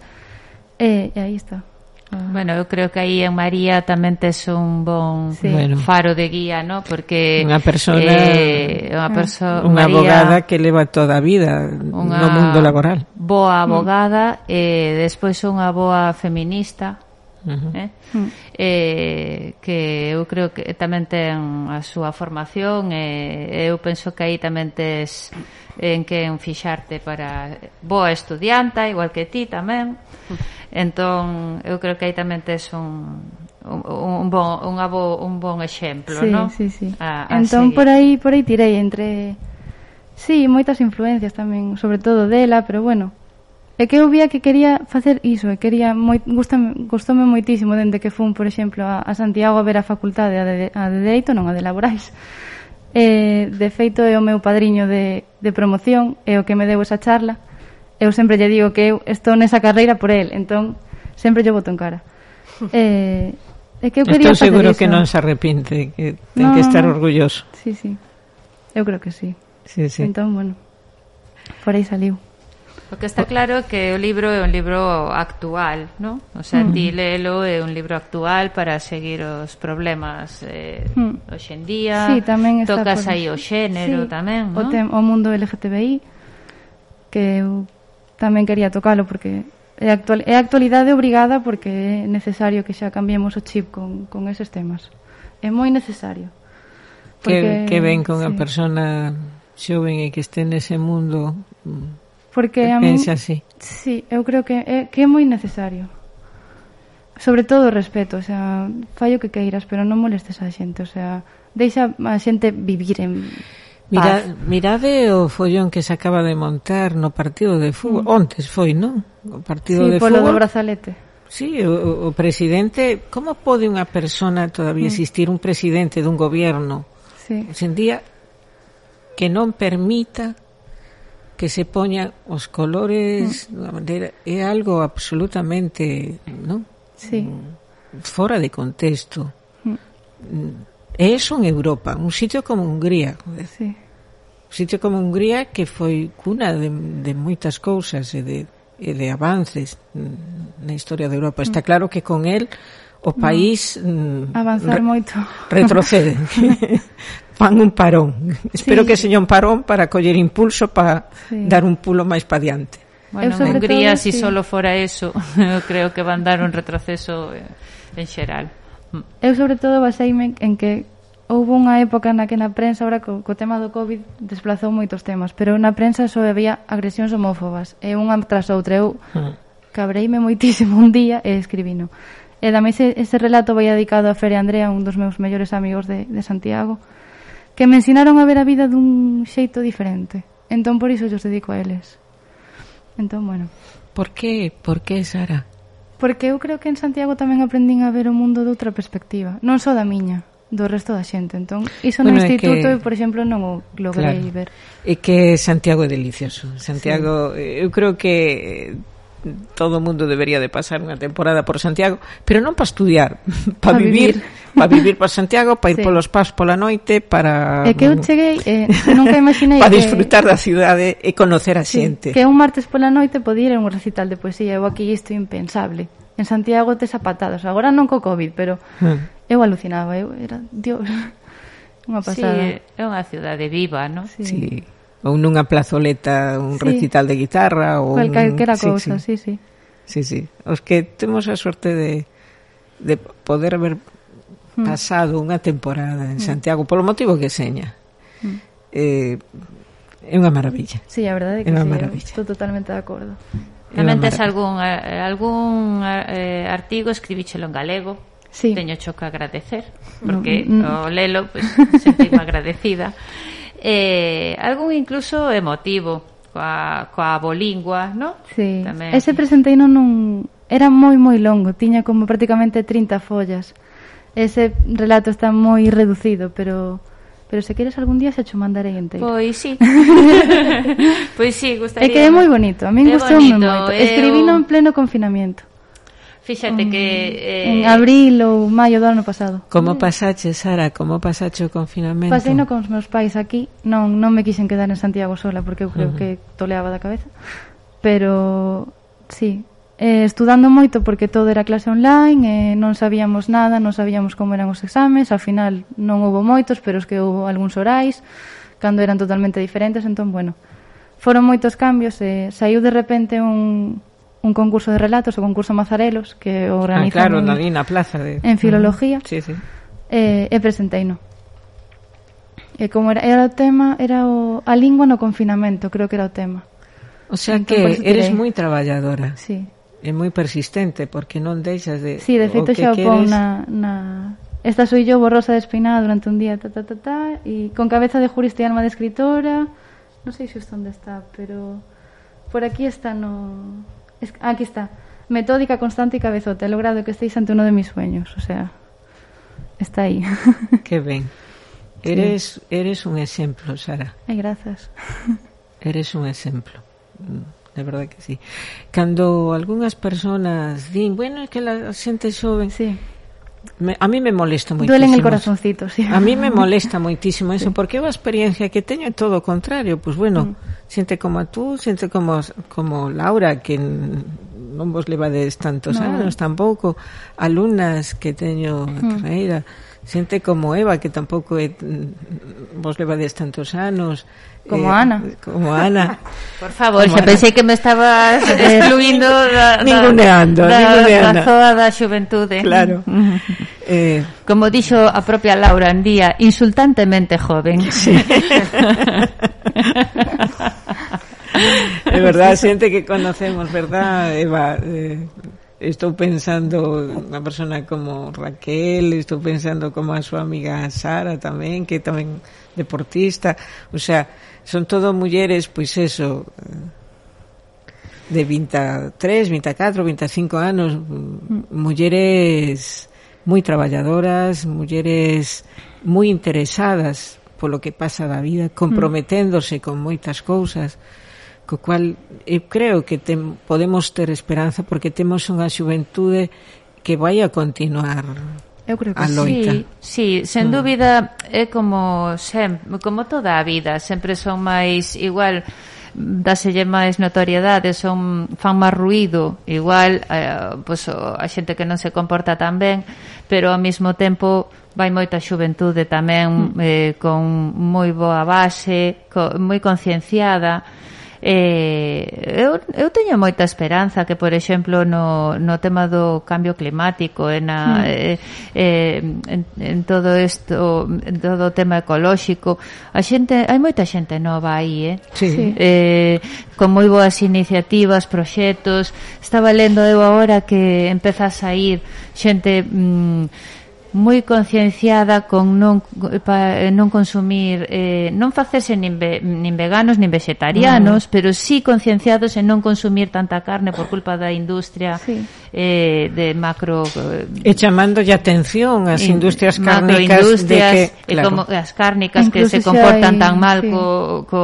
Eh, e aí está. Ah. Bueno, eu creo que aí en María tamén tes un bon sí. bueno. faro de guía, ¿no? Porque unha persona eh, unha ah. perso unha María, abogada que leva toda a vida no mundo laboral. Boa abogada mm. eh despois unha boa feminista Uh -huh. eh? Hmm. Eh, que eu creo que tamén ten a súa formación e eh, eu penso que aí tamén tes en que en fixarte para boa estudianta, igual que ti tamén. Entón, eu creo que aí tamén tes un, un, un bon un abo, un bon exemplo, sí, non? Sí, sí. A, a entón seguir. por aí por aí tirei entre Sí, moitas influencias tamén, sobre todo dela, pero bueno, E que eu vía que quería facer iso, e quería moi, gustame, gustome moitísimo dende que fun, por exemplo, a, a Santiago a ver a facultade a de, a de Dereito, non a de Laborais. E, de feito, é o meu padriño de, de promoción, é o que me deu esa charla. Eu sempre lle digo que eu estou nesa carreira por el, entón, sempre lle boto en cara. E, é que eu quería Estou seguro que non se arrepinte, que ten no, que estar orgulloso. Sí, sí. Eu creo que sí. Sí, sí. Entón, bueno, por aí saliu. O que está claro é que o libro é un libro actual, ¿no? O sea, mm. ti leelo é un libro actual para seguir os problemas eh, mm. hoxendía. Sí, tamén está Tocas por... aí o xénero sí, tamén, ¿no? O, tem, o mundo LGTBI que eu tamén quería tocalo porque é, actual, é actualidade obrigada porque é necesario que xa cambiemos o chip con, con eses temas. É moi necesario. Porque, que, que ven con sí. a persona xoven e que este nese mundo mm, Porque a mí, Pensa así. Sí, eu creo que é, que é moi necesario. Sobre todo o respeto, o sea, fallo que queiras, pero non molestes a xente, o sea, deixa a xente vivir en Mira, mirade o follón que se acaba de montar no partido de fútbol. Mm. Ontes foi, non? O partido sí, de polo fútbol. do brazalete. Sí, o, o presidente, como pode unha persona todavía mm. existir un presidente dun goberno? Sí. En día que non permita que se poñan os colores mm. da bandeira é algo absolutamente, non? Sí. Fora de contexto. Mm. E eso en Europa, un sitio como Hungría. Sí. Un sitio como Hungría que foi cuna de, de moitas cousas e de, e de avances na historia de Europa. Está mm. claro que con el o país no, avanzar re, moito retrocede fan un parón. Sí. Espero que seña un parón para coller impulso para sí. dar un pulo máis pa diante. Bueno, en Hungría, se si sí. solo fora eso, creo que van dar un retroceso eh, en xeral. Eu, sobre todo, baseime en que houve unha época na que na prensa, ahora co, co tema do COVID, desplazou moitos temas, pero na prensa só había agresións homófobas, e unha tras outra. Eu ah. cabreime moitísimo un día e escribino. E tamén ese, ese relato vai dedicado a Fere Andrea, un dos meus mellores amigos de, de Santiago, que me ensinaron a ver a vida dun xeito diferente. Entón, por iso, os dedico a eles. Entón, bueno. Por que, por que, Sara? Porque eu creo que en Santiago tamén aprendín a ver o mundo de outra perspectiva. Non só da miña, do resto da xente. Entón, iso bueno, no instituto que, por exemplo, non o logrei claro, ver. É que Santiago é delicioso. Santiago, sí. Eh, eu creo que todo o mundo debería de pasar unha temporada por Santiago, pero non para estudiar, para pa vivir, vivir. para vivir por Santiago, para ir sí. polos pas pola noite, para É que eu cheguei, eh, nunca imaginei para disfrutar que... da cidade e conocer a sí, xente. Que un martes pola noite podía ir a un recital de poesía, eu aquí isto impensable. En Santiago tes apatados, agora non co Covid, pero hmm. eu alucinaba, eu era, dios, unha pasada. Sí, é unha cidade viva, non? Sí. sí ou nunha plazoleta un sí. recital de guitarra ou calquera cousa, sí, sí. Sí, sí. Os que temos a sorte de de poder haber hmm. pasado unha temporada en hmm. Santiago polo motivo que seña. Mm. Eh, é unha maravilla. Sí, a verdade é que é sí, maravilla. estou totalmente de acordo. Realmente é algún eh, algún eh, artigo escribíchelo en galego. Sí. Teño cho que agradecer porque no, mm. o lelo, pues, sentíme agradecida eh, algún incluso emotivo coa, coa bolingua, no? Sí. Tamén. Ese presenteino non era moi moi longo, tiña como prácticamente 30 follas. Ese relato está moi reducido, pero pero se queres algún día se cho mandarei inteiro. Pois sí. pois sí, gustaría. É que é moi bonito, a min gustoume moito. Escribino eu... en pleno confinamento. Fíxate que... Mm, eh... En abril ou maio do ano pasado. Como pasache, Sara? Como pasache o confinamento? Paseino con os meus pais aquí. Non, non me quixen quedar en Santiago sola porque eu creo uh -huh. que toleaba da cabeza. Pero, sí, eh, estudando moito porque todo era clase online, eh, non sabíamos nada, non sabíamos como eran os exames, ao final non houve moitos, pero os que houve algúns orais, cando eran totalmente diferentes, entón, bueno, foron moitos cambios, eh, saiu de repente un, un concurso de relatos, o concurso Mazarelos, que organizan ah, claro, en, na plaza de... en Filología. Uh -huh. Sí, sí. Eh, e presentei no. E como era, era o tema, era o, a lingua no confinamento, creo que era o tema. O sea entón, que eres moi traballadora. Sí. E moi persistente, porque non deixas de... Sí, de feito xa o pon na, na... Esta soy yo borrosa de espinada durante un día, ta, ta, ta, ta, e con cabeza de jurista e alma de escritora... Non sei se onde está, pero... Por aquí está no Es, aquí está. Metódica, constante y cabezota. He logrado que estéis ante uno de mis sueños. O sea, está ahí. Qué bien. Sí. Eres, eres un ejemplo, Sara. Ay, gracias. Eres un exemplo. Mm, de verdade que sí. Cando algunhas personas din, bueno, é que la xente xoven, sí me, a mí me molesta moitísimo. Duele en el corazoncito, sí. A mí me molesta moitísimo eso, sí. porque é unha experiencia que teño é todo o contrario. Pois pues bueno, mm. xente como tú, xente como, como Laura, que non vos levades tantos no. anos tampouco, alumnas que teño mm. carreira, xente como Eva, que tampouco é, vos levades tantos anos, Como eh, Ana. Como Ana. Por favor, xa pensei que me estabas eh, excluindo da, da, ninguneando, da, ninguneando. da zoa da xuventude. Claro. Mm. eh, como dixo a propia Laura en día insultantemente joven. Sí. É verdad, xente que conocemos, verdad, Eva? Eh, estou pensando unha persona como Raquel, estou pensando como a súa amiga Sara tamén, que tamén deportista, o sea, son todo mulleres, pois eso, de 23, 24, 25 anos, mulleres moi traballadoras, mulleres moi interesadas polo que pasa da vida, comprometéndose con moitas cousas, co cual eu creo que tem, podemos ter esperanza porque temos unha xuventude que vai a continuar Eu creo que a loita. sí, sí, sen mm. dúbida é como sempre, como toda a vida, sempre son máis igual dáselle máis notoriedade, son fan máis ruido, igual eh, pois, a xente que non se comporta tan ben, pero ao mesmo tempo vai moita xuventude tamén mm. eh, con moi boa base, co, moi concienciada Eh, eu, eu teño moita esperanza que, por exemplo, no, no tema do cambio climático e na, mm. eh, eh, en, en todo isto, en todo o tema ecolóxico, a xente, hai moita xente nova aí, eh? Sí. Eh, con moi boas iniciativas, proxectos. Estaba lendo eu agora que empeza a sair xente... Mm, moi concienciada con non pa, eh, non consumir eh, non facerse nin, ve, nin veganos nin vegetarianos, mm. pero sí concienciados en non consumir tanta carne por culpa da industria sí. eh, de macro eh, e chamándolle atención ás industrias cárnicas de que claro. como as cárnicas Incluso que se comportan hai, tan mal sí. co, co,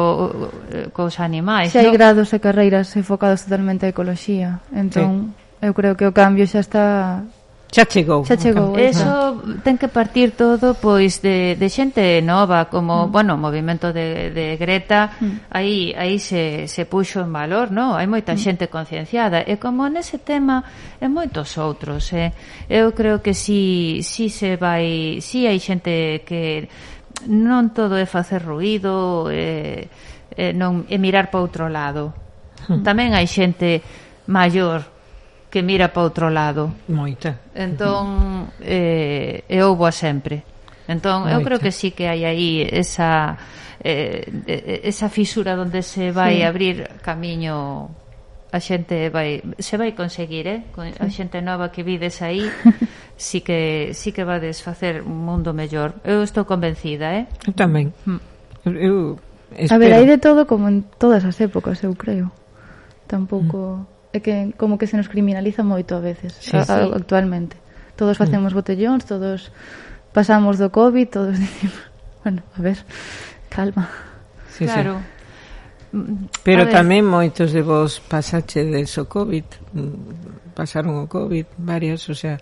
cos animais, Se hai no? hai grados e carreiras enfocados totalmente a ecoloxía. Entón, sí. eu creo que o cambio xa está Xa chegou. Xa chegou. Eso ten que partir todo pois de, de xente nova, como, mm. bueno, o movimento de, de Greta, mm. aí aí se, se puxo en valor, no? Hai moita mm. xente concienciada e como nese tema e moitos outros, eh? Eu creo que si si se vai, si hai xente que non todo é facer ruido, eh, eh non é mirar para outro lado. Mm. Tamén hai xente maior que mira para outro lado. Moita. Entón, eh, e houbo sempre. Entón, Moita. eu creo que sí que hai aí esa, eh, esa fisura onde se vai sí. abrir camiño a xente vai se vai conseguir, eh? A xente nova que vides aí sí que sí que vades facer un mundo mellor. Eu estou convencida, eh? Eu tamén. Mm. Eu espero. A ver, hai de todo como en todas as épocas, eu creo. Tampouco mm é que como que se nos criminaliza moito a veces, sí, a, a, sí. actualmente. Todos mm. facemos mm. botellóns, todos pasamos do COVID, todos dicimos, bueno, a ver, calma. Sí, claro. Sí. Pero a tamén ver. moitos de vos pasache de o COVID, mm, pasaron o COVID, varias, o sea,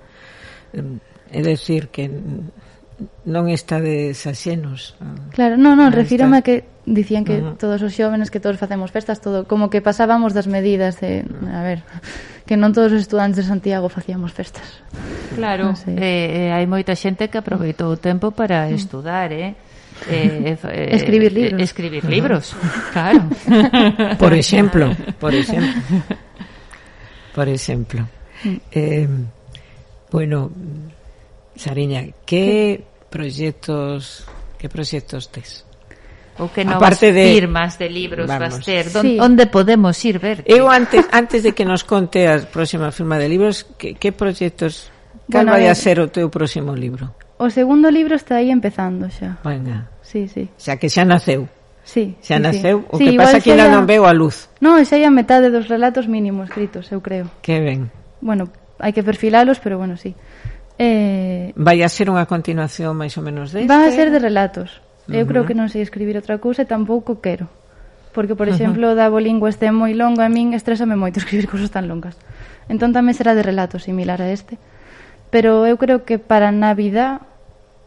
é decir que non está de xaxenos. Claro, non, non, refírome a que dicían que uh -huh. todos os xóvenes que todos facemos festas, todo como que pasábamos das medidas de, a ver, que non todos os estudantes de Santiago facíamos festas. Claro, no sei. eh, eh, hai moita xente que aproveitou o tempo para mm. estudar, eh? Eh, eh, eh escribir libros. Eh, escribir libros, claro. Por exemplo, por exemplo. Por exemplo. Mm. Eh, bueno, Sariña, que proxectos que proxectos tes? ou que novas de, firmas de libros vamos, vas ter Don, sí. onde podemos ir ver eu antes antes de que nos conte a próxima firma de libros que, que proxectos cal bueno, vai a ser o teu próximo libro o segundo libro está aí empezando xa venga sí, sí. xa que xa naceu Sí, xa sí, naceu, sí. o que sí, pasa que ainda non veo a luz. Non, xa é a metade dos relatos mínimos escritos, eu creo. Que ben. Bueno, hai que perfilalos, pero bueno, sí. Eh... Vai a ser unha continuación máis ou menos deste? Van a ser de relatos. Eu uh -huh. creo que non sei escribir outra cousa e tampouco quero. Porque, por exemplo, uh -huh. da bolingua este moi longo a min estrésame moito escribir cousas tan longas. Entón tamén será de relato similar a este. Pero eu creo que para Navidad,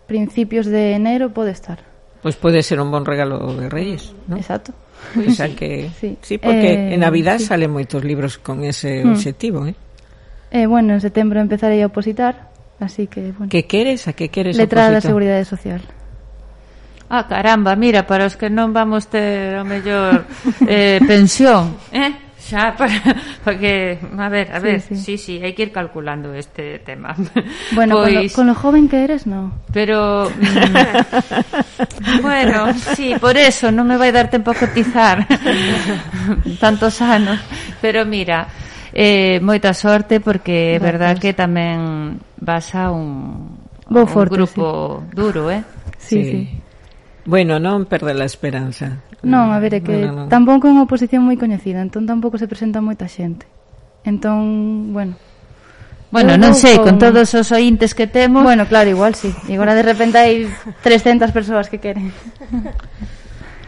principios de enero, pode estar. Pois pues pode ser un bon regalo de Reyes, ¿no? Exacto. Pois o pues sí. que sí, sí porque eh, en Navidad sí. salen moitos libros con ese hmm. obxectivo, eh. Eh, bueno, en setembro empezarei a opositar, así que bueno. Que queres? A que queres Letra opositar? da Seguridade Social. Ah, caramba, mira, para os que non vamos ter o mellor eh, pensión, eh? xa para, porque a ver, a ver, sí, sí, sí, hai que ir calculando este tema. Bueno, pois, con, lo, pois- con lo joven que eres, no. Pero mm, bueno, sí, por eso non me vai dar tempo a cotizar tantos anos, pero mira, eh, moita sorte porque é verdad que tamén vas a un, Vou un forte, grupo sí. duro, eh? Sí, sí. sí. Bueno, non perde a esperanza. Non, a ver, é que no, no, no. tampouco é unha oposición moi coñecida, entón tampouco se presenta moita xente. Entón, bueno, Bueno, non sei, con todos os ointes que temos Bueno, claro, igual sí E agora de repente hai 300 persoas que queren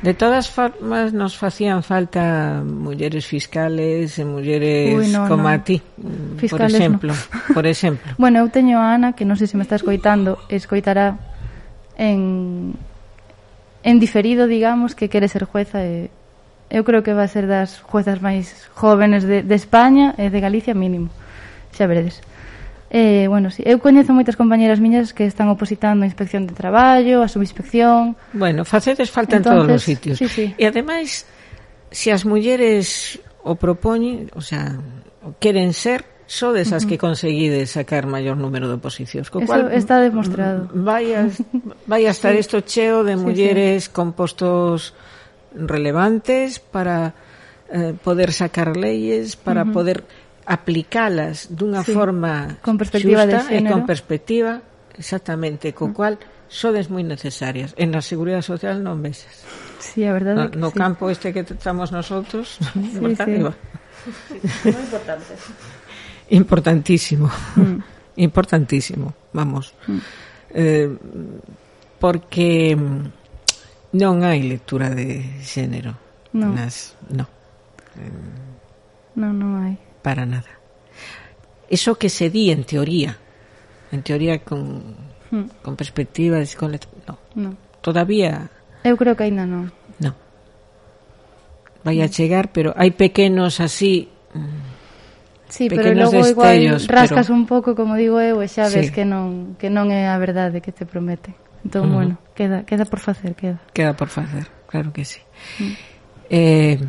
De todas formas, nos facían falta mulleres fiscales e mulleres Uy, no, como no. a ti, fiscales, por exemplo. No. Por exemplo. bueno, eu teño a Ana, que non sei se me está escoitando, escoitará en en diferido, digamos, que quere ser jueza e eu creo que va a ser das juezas máis jóvenes de, de España e de Galicia mínimo. Xa veredes. Eh, bueno, sí, eu coñezo moitas compañeras miñas que están opositando a inspección de traballo, a subinspección. Bueno, facedes falta Entonces, en todos os sitios. Sí, sí. E ademais, se as mulleres o propoñen, o sea, o queren ser, só desas que conseguides sacar maior número de oposicións. Co Eso cual, está demostrado. Vai a, vai a estar isto sí. cheo de mulleres sí, sí. con postos relevantes para eh, poder sacar leyes, para uh -huh. poder aplicalas dunha sí. forma con perspectiva xusta de e con perspectiva, exactamente, co uh -huh. cual sodes moi necesarias. En a Seguridade Social non mesas. Sí, a verdade no, no que no sí. campo este que tratamos nosotros, sí, sí. Sí. Moi importante. Importantísimo. Mm. Importantísimo, vamos. Mm. Eh, porque non hai lectura de xénero. No. Nas, no. Eh, non, non hai. Para nada. Eso que se di en teoría, en teoría con, mm. con perspectivas, con lectura, no. no. Todavía... Eu creo que aínda non. No. Vai a chegar, pero hai pequenos así... Mm, Sí, pero logo igual rascas pero... un pouco, como digo eu, e xa ves sí. que non que non é a verdade que te promete. Entón, uh -huh. bueno, queda queda por facer, queda. Queda por facer, claro que sí. Uh -huh. Eh,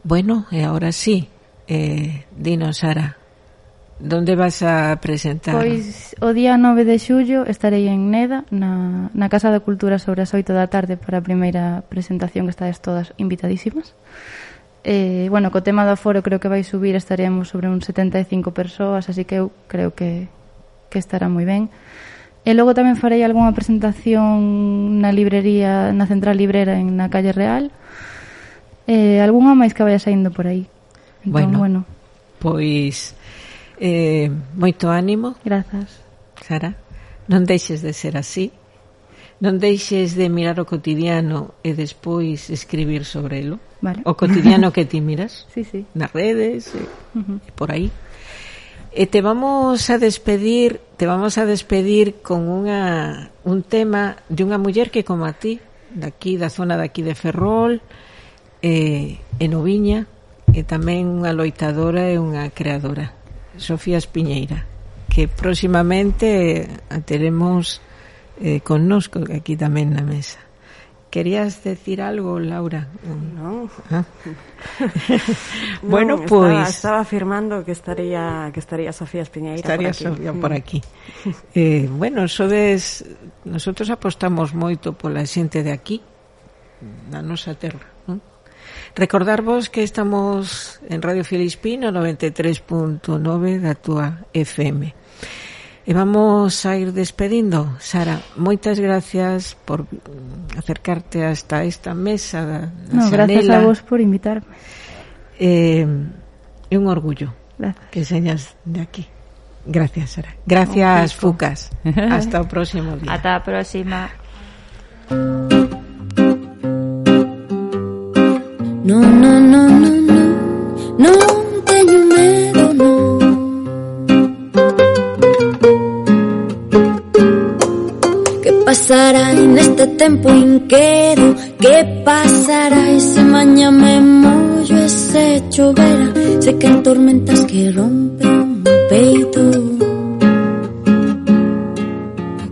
bueno, e agora sí, eh, dinos, Sara, donde vas a presentar? Pois o día 9 de xullo estarei en Neda, na, na Casa da Cultura sobre as 8 da tarde para a primeira presentación que estades todas invitadísimas. Uh Eh, bueno, co tema do aforo creo que vai subir, estaremos sobre un 75 persoas, así que eu creo que, que estará moi ben. E logo tamén farei algunha presentación na librería, na central librera en na calle Real. Eh, algunha máis que vaya saindo por aí. Entón, bueno, bueno. Pois eh, moito ánimo. Grazas. Sara, non deixes de ser así. Non deixes de mirar o cotidiano e despois escribir sobre elo. Vale. O cotidiano que ti miras. sí, sí. Nas redes, e, uh -huh. e por aí. E te vamos a despedir, te vamos a despedir con unha un tema de unha muller que como a ti, daqui da zona daqui de Ferrol, eh, en Oviña, e tamén unha loitadora e unha creadora, Sofía Espiñeira, que próximamente a teremos eh, connosco aquí tamén na mesa. ¿Querías decir algo, Laura? No. ¿Ah? no bueno, pues estaba, estaba, afirmando que estaría que estaría Sofía Espiñeira estaría por aquí. Sofía por mm. aquí. eh, bueno, sodes nosotros apostamos moito pola xente de aquí, na nosa terra. ¿no? Recordarvos que estamos en Radio Filispino 93.9 da túa FM. E vamos a ir despedindo. Sara, moitas gracias por acercarte hasta esta mesa da, no, Gracias a vos por invitarme. Eh, é un orgullo gracias. que señas de aquí. Gracias, Sara. Gracias, Fucas. Hasta o próximo día. Ata a próxima. No, no, no, no, no, non contemplo inquedo qué pasará y si mañana me mollo ese chovera sé que hay tormentas que rompen mi peito.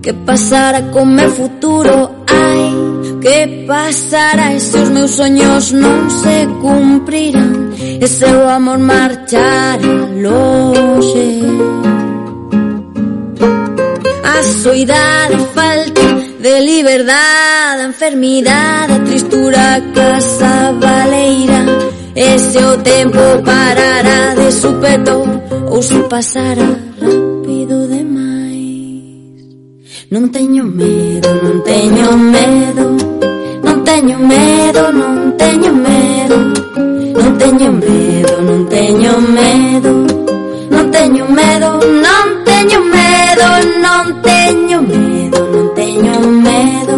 Qué pasará con mi futuro ay qué pasará y si os meus sueños no se cumplirán. Ese amor marchará loxe a soidade falta de liberdade, enfermidade, tristura, casa baleira. Ese o tempo parará de supeto ou se pasará rápido demais. Non teño medo, non teño medo, non teño medo, non teño medo. Non teño medo, non teño medo, non teño medo, non teño medo, non teño medo medo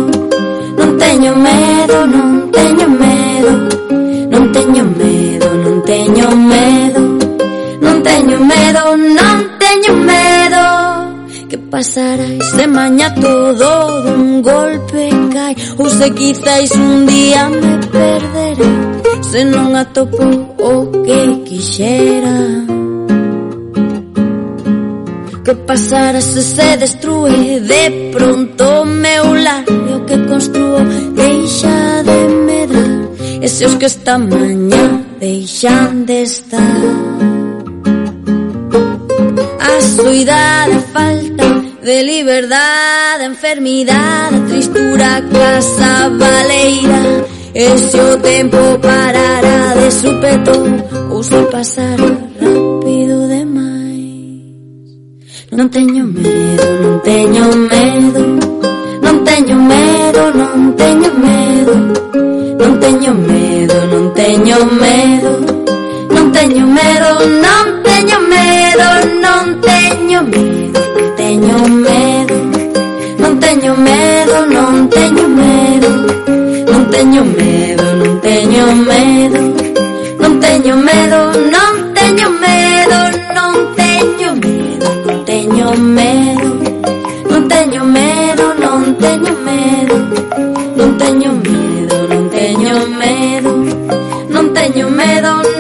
Non teño medo, non teño medo Non teño medo, non teño medo Non teño medo, non teño medo. Que pasará se maña todo dun golpe cai Ou se quizáis un día me perderá Se non atopo o que quixera que pasara se se destrue De pronto meu lar e o que construo Deixa de medrar. E se os que esta mañá deixan de estar. A soidade falta de liberdade Enfermidade, tristura, casa baleira. E se o tempo parara de supetón Ou se pasara Non teño medo, non teño medo. Non teño medo, non teño medo. Non teño medo, non teño medo. Non teño medo, non teño medo. Non teño medo, non teño medo. Non teño medo, non teño medo. Non teño medo, non teño medo. Non teño medo, non teño medo. teño medo Non teño medo, non teño medo. Non teño medo, non teño medo Non teño medo, non teño medo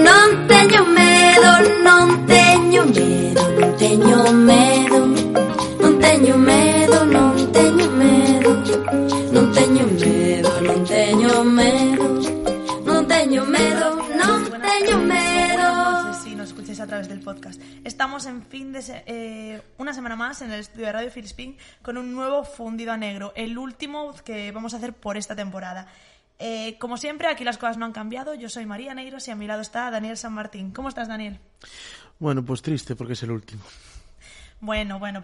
Estamos en fin de se- eh, una semana más en el estudio de Radio Filispín con un nuevo fundido a negro, el último que vamos a hacer por esta temporada. Eh, como siempre, aquí las cosas no han cambiado. Yo soy María Negros y a mi lado está Daniel San Martín. ¿Cómo estás, Daniel? Bueno, pues triste porque es el último. Bueno, bueno,